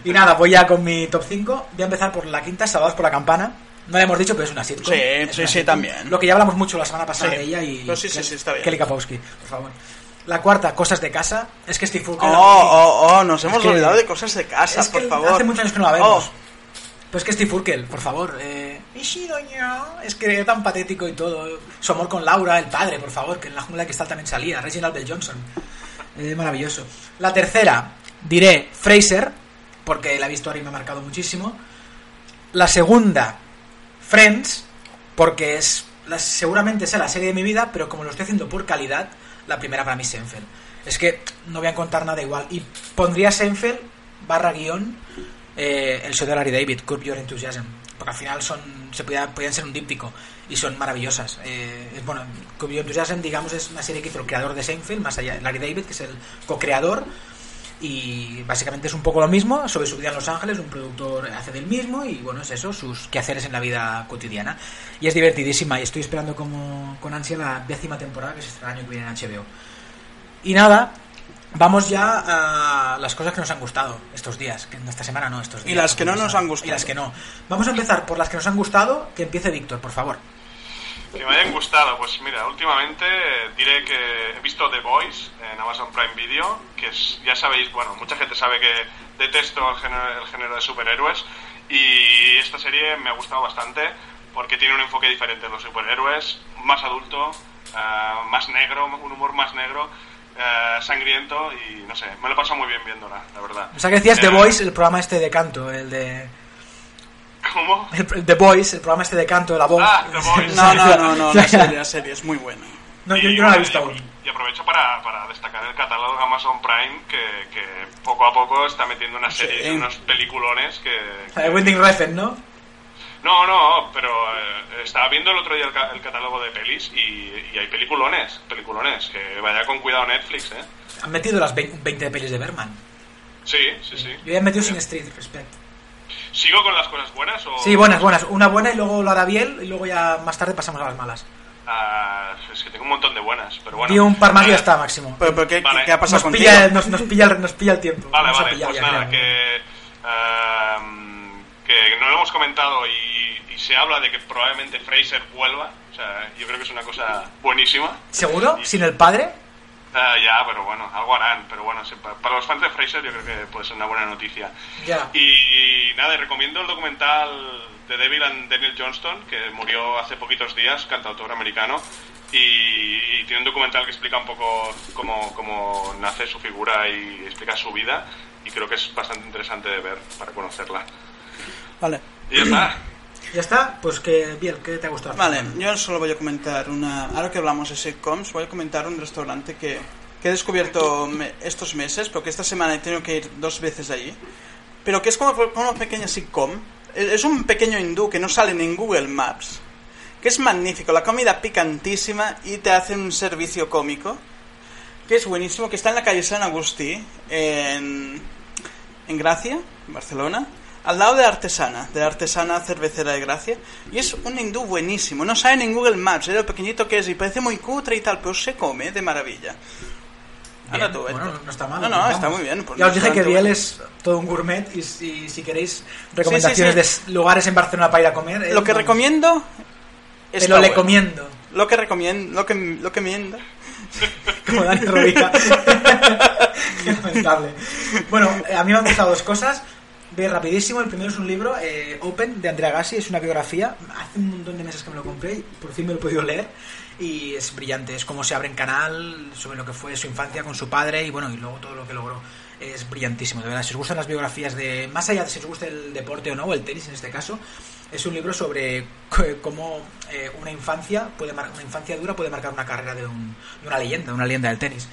Y nada, voy ya con mi top 5. Voy a empezar por la quinta, Salvados por la Campana. No le hemos dicho, pero es una sitcom. Sí, Es sí, una sí, sitcom. también. Lo que ya hablamos mucho la semana pasada Sí. de ella y. Pero sí, sí, sí, está bien. Kelly Kapowski, por favor. La cuarta, Cosas de Casa. Es que Steve Oh, Furker. oh, oh, nos hemos que- olvidado de cosas de casa, es que por favor. hace muchos años que no la vemos. Oh, Pero es que Steve Urkel, por favor. Eh... Es que era tan patético y todo. Su amor con Laura, el padre, por favor, que en la jungla de cristal también salía. Reginald Bell Johnson. Eh, maravilloso. La tercera, diré Fraser, porque la he visto ahora y me ha marcado muchísimo. La segunda, Friends, porque es seguramente sea la serie de mi vida, pero como lo estoy haciendo por calidad, la primera para mí es Seinfeld. Es que no voy a contar nada igual. Y pondría Seinfeld barra guion eh, el show de Larry David, Curb Your Enthusiasm. Porque al final son se podía- podían ser un díptico y son maravillosas. Eh, es- bueno, Curb Your Enthusiasm, digamos, es una serie que hizo el creador de Seinfeld, más allá de Larry David, que es el co-creador. Y básicamente es un poco lo mismo, sobre su vida en Los Ángeles, un productor hace del mismo y bueno, es eso, sus quehaceres en la vida cotidiana. Y es divertidísima y estoy esperando como con ansia la décima temporada que se estrena el año que viene en HBO. Y nada, vamos ya a las cosas que nos han gustado estos días, que esta semana no, estos Y días. las que no nos han- gustado. Y las que no. Vamos a empezar por las que nos han gustado, que empiece Víctor, por favor. Que me hayan gustado, pues mira, últimamente diré que he visto The Voice en Amazon Prime Video, que es, ya sabéis, bueno, mucha gente sabe que detesto el género, el género de superhéroes y esta serie me ha gustado bastante porque tiene un enfoque diferente en los superhéroes, más adulto, ah, más negro, un humor más negro, ah, sangriento y no sé, me lo he pasado muy bien viéndola, la verdad. O sea que decías The Eh, Voice, el programa este de canto, el de... ¿Cómo? el- The Voice, el programa este de canto de la voz. Ah, The Voice. no, no, no, no, la serie, la serie es muy buena. No, yo, Y yo no la he bueno, visto y- aún. Y aprovecho para, para destacar el catálogo de Amazon Prime, que, que poco a poco está metiendo una serie, Sí. unos peliculones que... Que- Winding Refn, ¿no? No, no, pero eh, estaba viendo el otro día el, ca- el catálogo de pelis y, y hay peliculones, peliculones, que vaya con cuidado Netflix, ¿eh? Han metido las 20 20 pelis de Berman. Sí, sí, sí. Yo ya he metido Sin Street, respect. ¿Sigo con las cosas buenas o...? Sí, buenas, buenas. Una buena y luego la Biel y luego ya más tarde pasamos a las malas. Ah, es que tengo un montón de buenas, pero bueno. Di un par más y ya está, Máximo. Pero, pero ¿qué, Vale. qué ha pasado Nos contigo? pilla, nos, nos pilla, el- nos pilla el tiempo. Vale, ha vale, pillado pues ya, nada, que, ehm, que no lo hemos comentado y, y se habla de que probablemente Fraser vuelva. O sea, yo creo que es una cosa buenísima. ¿Seguro? ¿Sin el padre? Ah, ya, pero bueno, algo harán. Pero bueno, para los fans de Fraser yo creo que puede ser una buena noticia. Ya. Y, nada, y recomiendo el documental de Devil and Daniel Johnston, que murió hace poquitos días, cantautor americano, y, y tiene un documental que explica un poco cómo, cómo nace su figura y explica su vida y creo que es bastante interesante de ver para conocerla. Vale. Y ya está. Ya está, pues que bien, ¿qué te ha gustado? Vale, yo solo voy a comentar una. Ahora que hablamos de sitcoms, voy a comentar un restaurante que, que he descubierto me- estos meses, porque esta semana he tenido que ir dos veces allí. Pero que es como, como una pequeña sitcom. Es es un pequeño hindú que no sale ni en Google Maps. Que es magnífico, la comida picantísima y te hacen un servicio cómico. Que es buenísimo, que está en la calle San Agustí, en, en Gracia, en Barcelona, al lado de Artesana, de Artesana Cervecera de Gracia, y es un hindú buenísimo, no sale en Google Maps, es lo pequeñito que es, y parece muy cutre y tal, pero se come de maravilla. Ahora tú, bueno, no está mal. No, no, está muy bien. pues ya os dije que Biel es todo un gourmet y, si- si queréis recomendaciones Sí, sí, de lugares en Barcelona para ir a comer. eh, Lo que vamos. recomiendo... Te está lo bueno. recomiendo. Lo que recomiendo... Lo que, lo que miendo... (laughs) Como Dani. (laughs) Qué lamentable. Bueno, eh, a mí me han gustado dos cosas. Ve rapidísimo. El primero es un libro, eh, Open, de Andrea Gassi. Es una biografía. Hace un montón de meses que me lo compré y por fin me lo he podido leer. Y es brillante. Es como se abre en canal sobre lo que fue su infancia con su padre y bueno, y luego todo lo que logró. Es brillantísimo, de verdad. Si os gustan las biografías de. Más allá de si os gusta el deporte o no, o el tenis en este caso, es un libro sobre cómo eh, una infancia puede mar- una infancia dura puede marcar una carrera de, un- de una leyenda, una leyenda del tenis.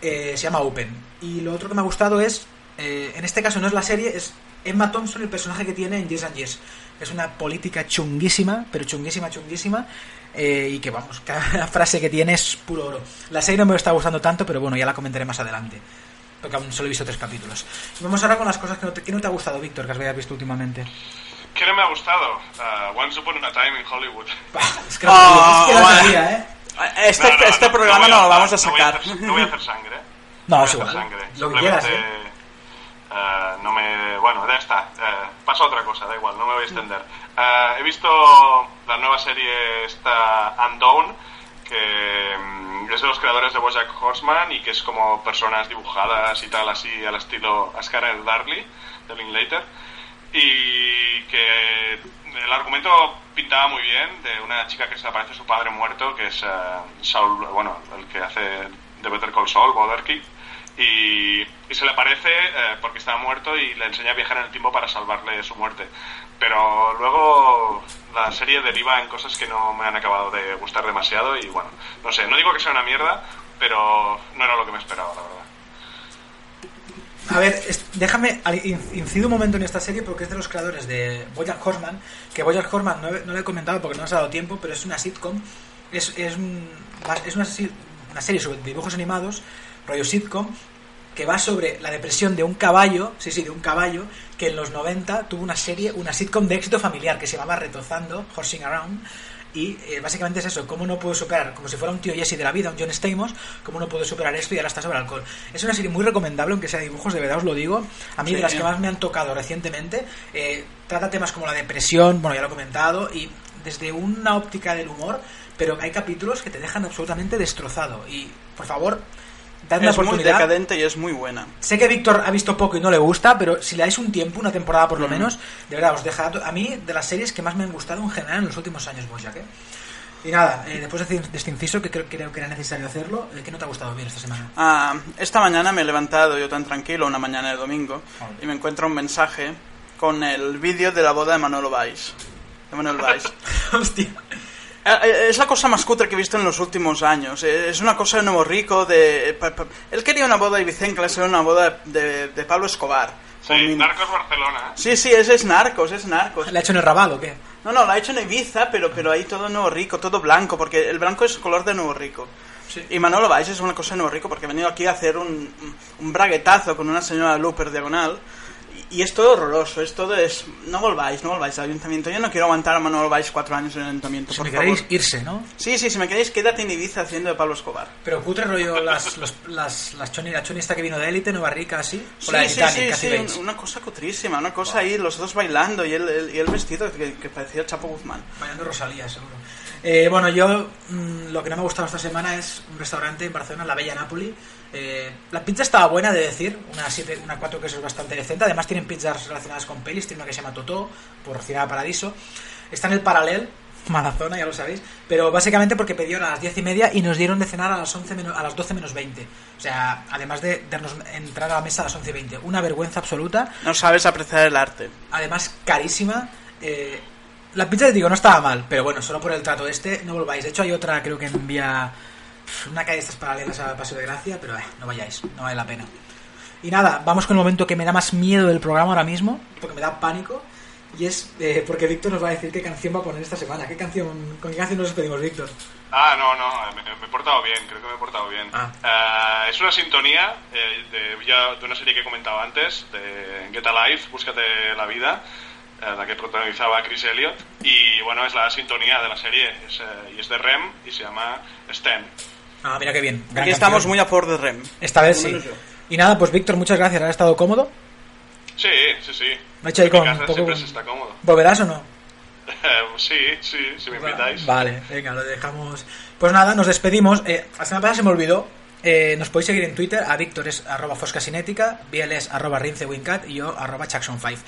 Eh, se llama Open. Y lo otro que me ha gustado es, eh, en este caso no es la serie, es Emma Thompson, el personaje que tiene en Yes and Yes. Es una política chunguísima, pero chunguísima, chunguísima. eh, y que vamos, (laughs) cada frase que tiene es puro oro. La serie no me está gustando tanto, pero bueno, ya la comentaré más adelante. Porque aún solo he visto tres capítulos. Vamos ahora con las cosas que no te, que no te ha gustado, Víctor, que has visto últimamente. ¿Qué no me ha gustado? Uh, Once Upon a Time in Hollywood. (laughs) Es que, Oh, es que sabía, ¿eh? Este, No, no, este no, programa no lo vamos a no voy sacar. hacer- No voy a hacer sangre. No, voy es a hacer igual. sangre. Lo que quieras, ¿eh? Eh, no me... Bueno, ya está. Eh, pasa otra cosa, da igual, no me voy a extender. Eh, he visto la nueva serie esta Undone, que mm, es de los creadores de Bojack Horseman y que es como personas dibujadas y tal, así al estilo Scarlett Darley, de Linklater. Y que el argumento pintaba muy bien de una chica que se aparece su padre muerto, que es Saul, bueno, el que hace de Better Call Saul, Boderky, y, se le aparece eh, porque estaba muerto y le enseña a viajar en el tiempo para salvarle su muerte. Pero luego la serie deriva en cosas que no me han acabado de gustar demasiado y bueno, no sé, no digo que sea una mierda, pero no era lo que me esperaba, la verdad. A ver, déjame incido un momento en esta serie porque es de los creadores de Bojack Horseman, que Bojack Horseman no, no lo he comentado porque no nos ha dado tiempo, pero es una sitcom, es, es, un- es una, una serie sobre dibujos animados, rollo sitcom, que va sobre la depresión de un caballo, sí, sí, de un caballo, que en los 90 tuvo una serie, una sitcom de éxito familiar que se llamaba Retozando, Horsing Around, y eh, básicamente es eso, cómo no puedo superar, como si fuera un tío Jesse de la vida, un John Stamos, cómo no puedo superar esto y ahora está sobre el alcohol. Es una serie muy recomendable, aunque sea de dibujos, de verdad os lo digo. A mí Sí. de las que más me han tocado recientemente, eh, trata temas como la depresión, bueno, ya lo he comentado, y desde una óptica del humor, pero hay capítulos que te dejan absolutamente destrozado. Y, por favor, una Es muy decadente y es muy buena. Sé que Víctor ha visto poco y no le gusta, pero si le dais un tiempo, una temporada Mm. por lo menos, de verdad, os deja... A mí, de las series que más me han gustado en general en los últimos años, Bojack, ¿eh? Y nada, eh, después de este inciso, que creo, creo que era necesario hacerlo, eh, ¿qué no te ha gustado bien esta semana? Ah, esta mañana me he levantado yo tan tranquilo, una mañana de domingo, y me encuentro un mensaje con el vídeo de la boda de Manolo Valls. De Manuel (laughs) Valls. Hostia. Eh, eh, Es la cosa más cutre que he visto en los últimos años. Eh, Es una cosa de nuevo rico. De, pa- pa- él quería una boda de Vicente, le salió una boda de, de Pablo Escobar. Sí, Narcos Barcelona. sí, sí, ese es narcos, es narcos. ¿Le ha hecho en el rabal o qué? No, no, lo ha hecho en Ibiza, pero, pero ahí todo nuevo rico, todo blanco, porque el blanco es el color de nuevo rico. Y Manolo Valls es una cosa de nuevo rico porque ha venido aquí a hacer un, un- un braguetazo con una señora Looper diagonal. Y, es todo horroroso, es todo es... No volváis, no volváis al ayuntamiento. Yo no quiero aguantar a Manolo Valls cuatro años en el ayuntamiento, Si por me favor. queréis irse, ¿no? Sí, sí, si me queréis, quédate en Ibiza haciendo de Pablo Escobar. Pero cutre rollo las, los- las, las choni, la choni esta que vino de élite, Nueva Rica, así. O Sí, la de sí, Titanic, sí, casi sí, veis. una cosa cutrísima, una cosa ahí, los dos bailando y el, el- y el vestido que, que parecía el Chapo Guzmán. Bailando Rosalía, seguro. Eh, bueno, yo mm, lo que no me ha gustado esta semana es un restaurante en Barcelona, La Bella Napoli. Eh, la pizza estaba buena, de decir, una, siete, una cuatro quesos bastante decente. Además tienen pizzas relacionadas con pelis, tiene una que se llama Totó, por Cinema Paradiso. Está en el Paralel, (laughs) mala zona, ya lo sabéis. Pero básicamente porque pidieron a las 10 y media y nos dieron de cenar a las, 11 menos- a las 12 menos 20. O sea, además de darnos entrar a la mesa a las 11 y 20. Una vergüenza absoluta. No sabes apreciar el arte. Además, carísima. Eh, la pizza, te digo, no estaba mal, pero bueno, solo por el trato este, no volváis. De hecho, hay otra, creo que en vía. Una calle de estas paralelas a Paseo de Gracia, pero eh, no vayáis, no vale la pena. Y nada, vamos con el momento que me da más miedo del programa ahora mismo, porque me da pánico. Y es eh, porque Víctor nos va a decir qué canción va a poner esta semana. ¿Qué canción, ¿Con qué canción nos despedimos, Víctor? Ah, no, no, me, me he portado bien, creo que me he portado bien. Ah. Eh, es una sintonía eh, de, ya de una serie que he comentado antes, de Get Alive, Búscate la vida, eh, la que protagonizaba Chris Elliott. Y bueno, es la sintonía de la serie, es, eh, y es de Rem y se llama Stan. Ah, mira qué bien. gran Aquí estamos muy a favor de Rem. Esta vez sí. Y nada, pues Víctor, muchas gracias. ¿Has estado cómodo? Sí, sí, sí. Me ha hecho ahí con un poco siempre con- se está cómodo. ¿Volverás o no? (laughs) sí, sí, si me invitáis. Vale, venga, lo dejamos. Pues nada, nos despedimos. Eh, la semana pasada se me olvidó. Eh, nos podéis seguir en Twitter. A Víctor es arroba foscasinética, Biel es arroba rincewincat y yo arroba Jackson5.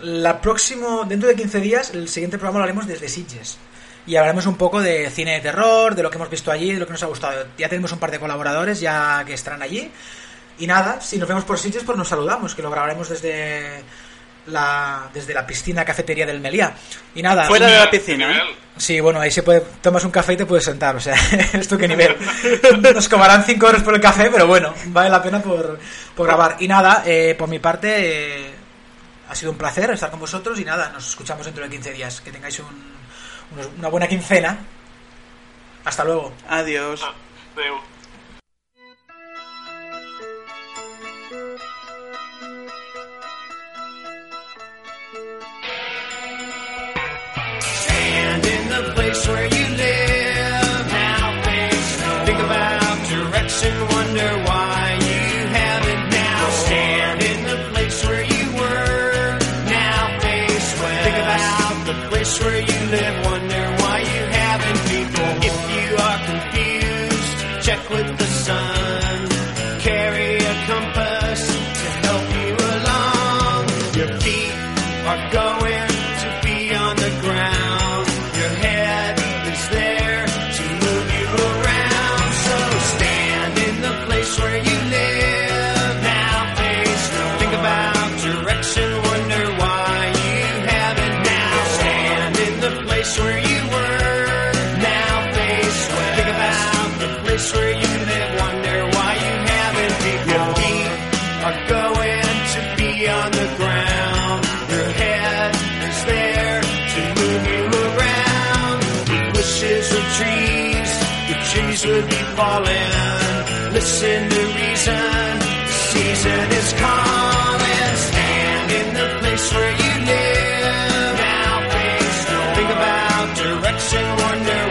La próximo, dentro de 15 días, el siguiente programa lo haremos desde Sitges. Y hablaremos un poco de cine de terror, de lo que hemos visto allí, de lo que nos ha gustado. Ya tenemos un par de colaboradores ya que estarán allí. Y nada, si nos vemos por Sitges, pues nos saludamos, que lo grabaremos desde la, desde la piscina cafetería del Meliá. Y nada, Fuera de la ¿Qué piscina. ¿eh? Sí, bueno, ahí se puede. Tomas un café y te puedes sentar, o sea, (laughs) ¿esto qué nivel? Nos cobrarán 5 euros por el café, pero bueno, vale la pena por, por grabar. Y nada, eh, por mi parte, eh, ha sido un placer estar con vosotros y nada, nos escuchamos dentro de 15 días. Que tengáis un- una buena quincena. Hasta luego. Adiós. Where you on the ground. Your head is there to move you around. If wishes were trees, the trees would be falling. Listen to reason, the season is calling. Stand in the place where you live. Now face, think about direction. Wonder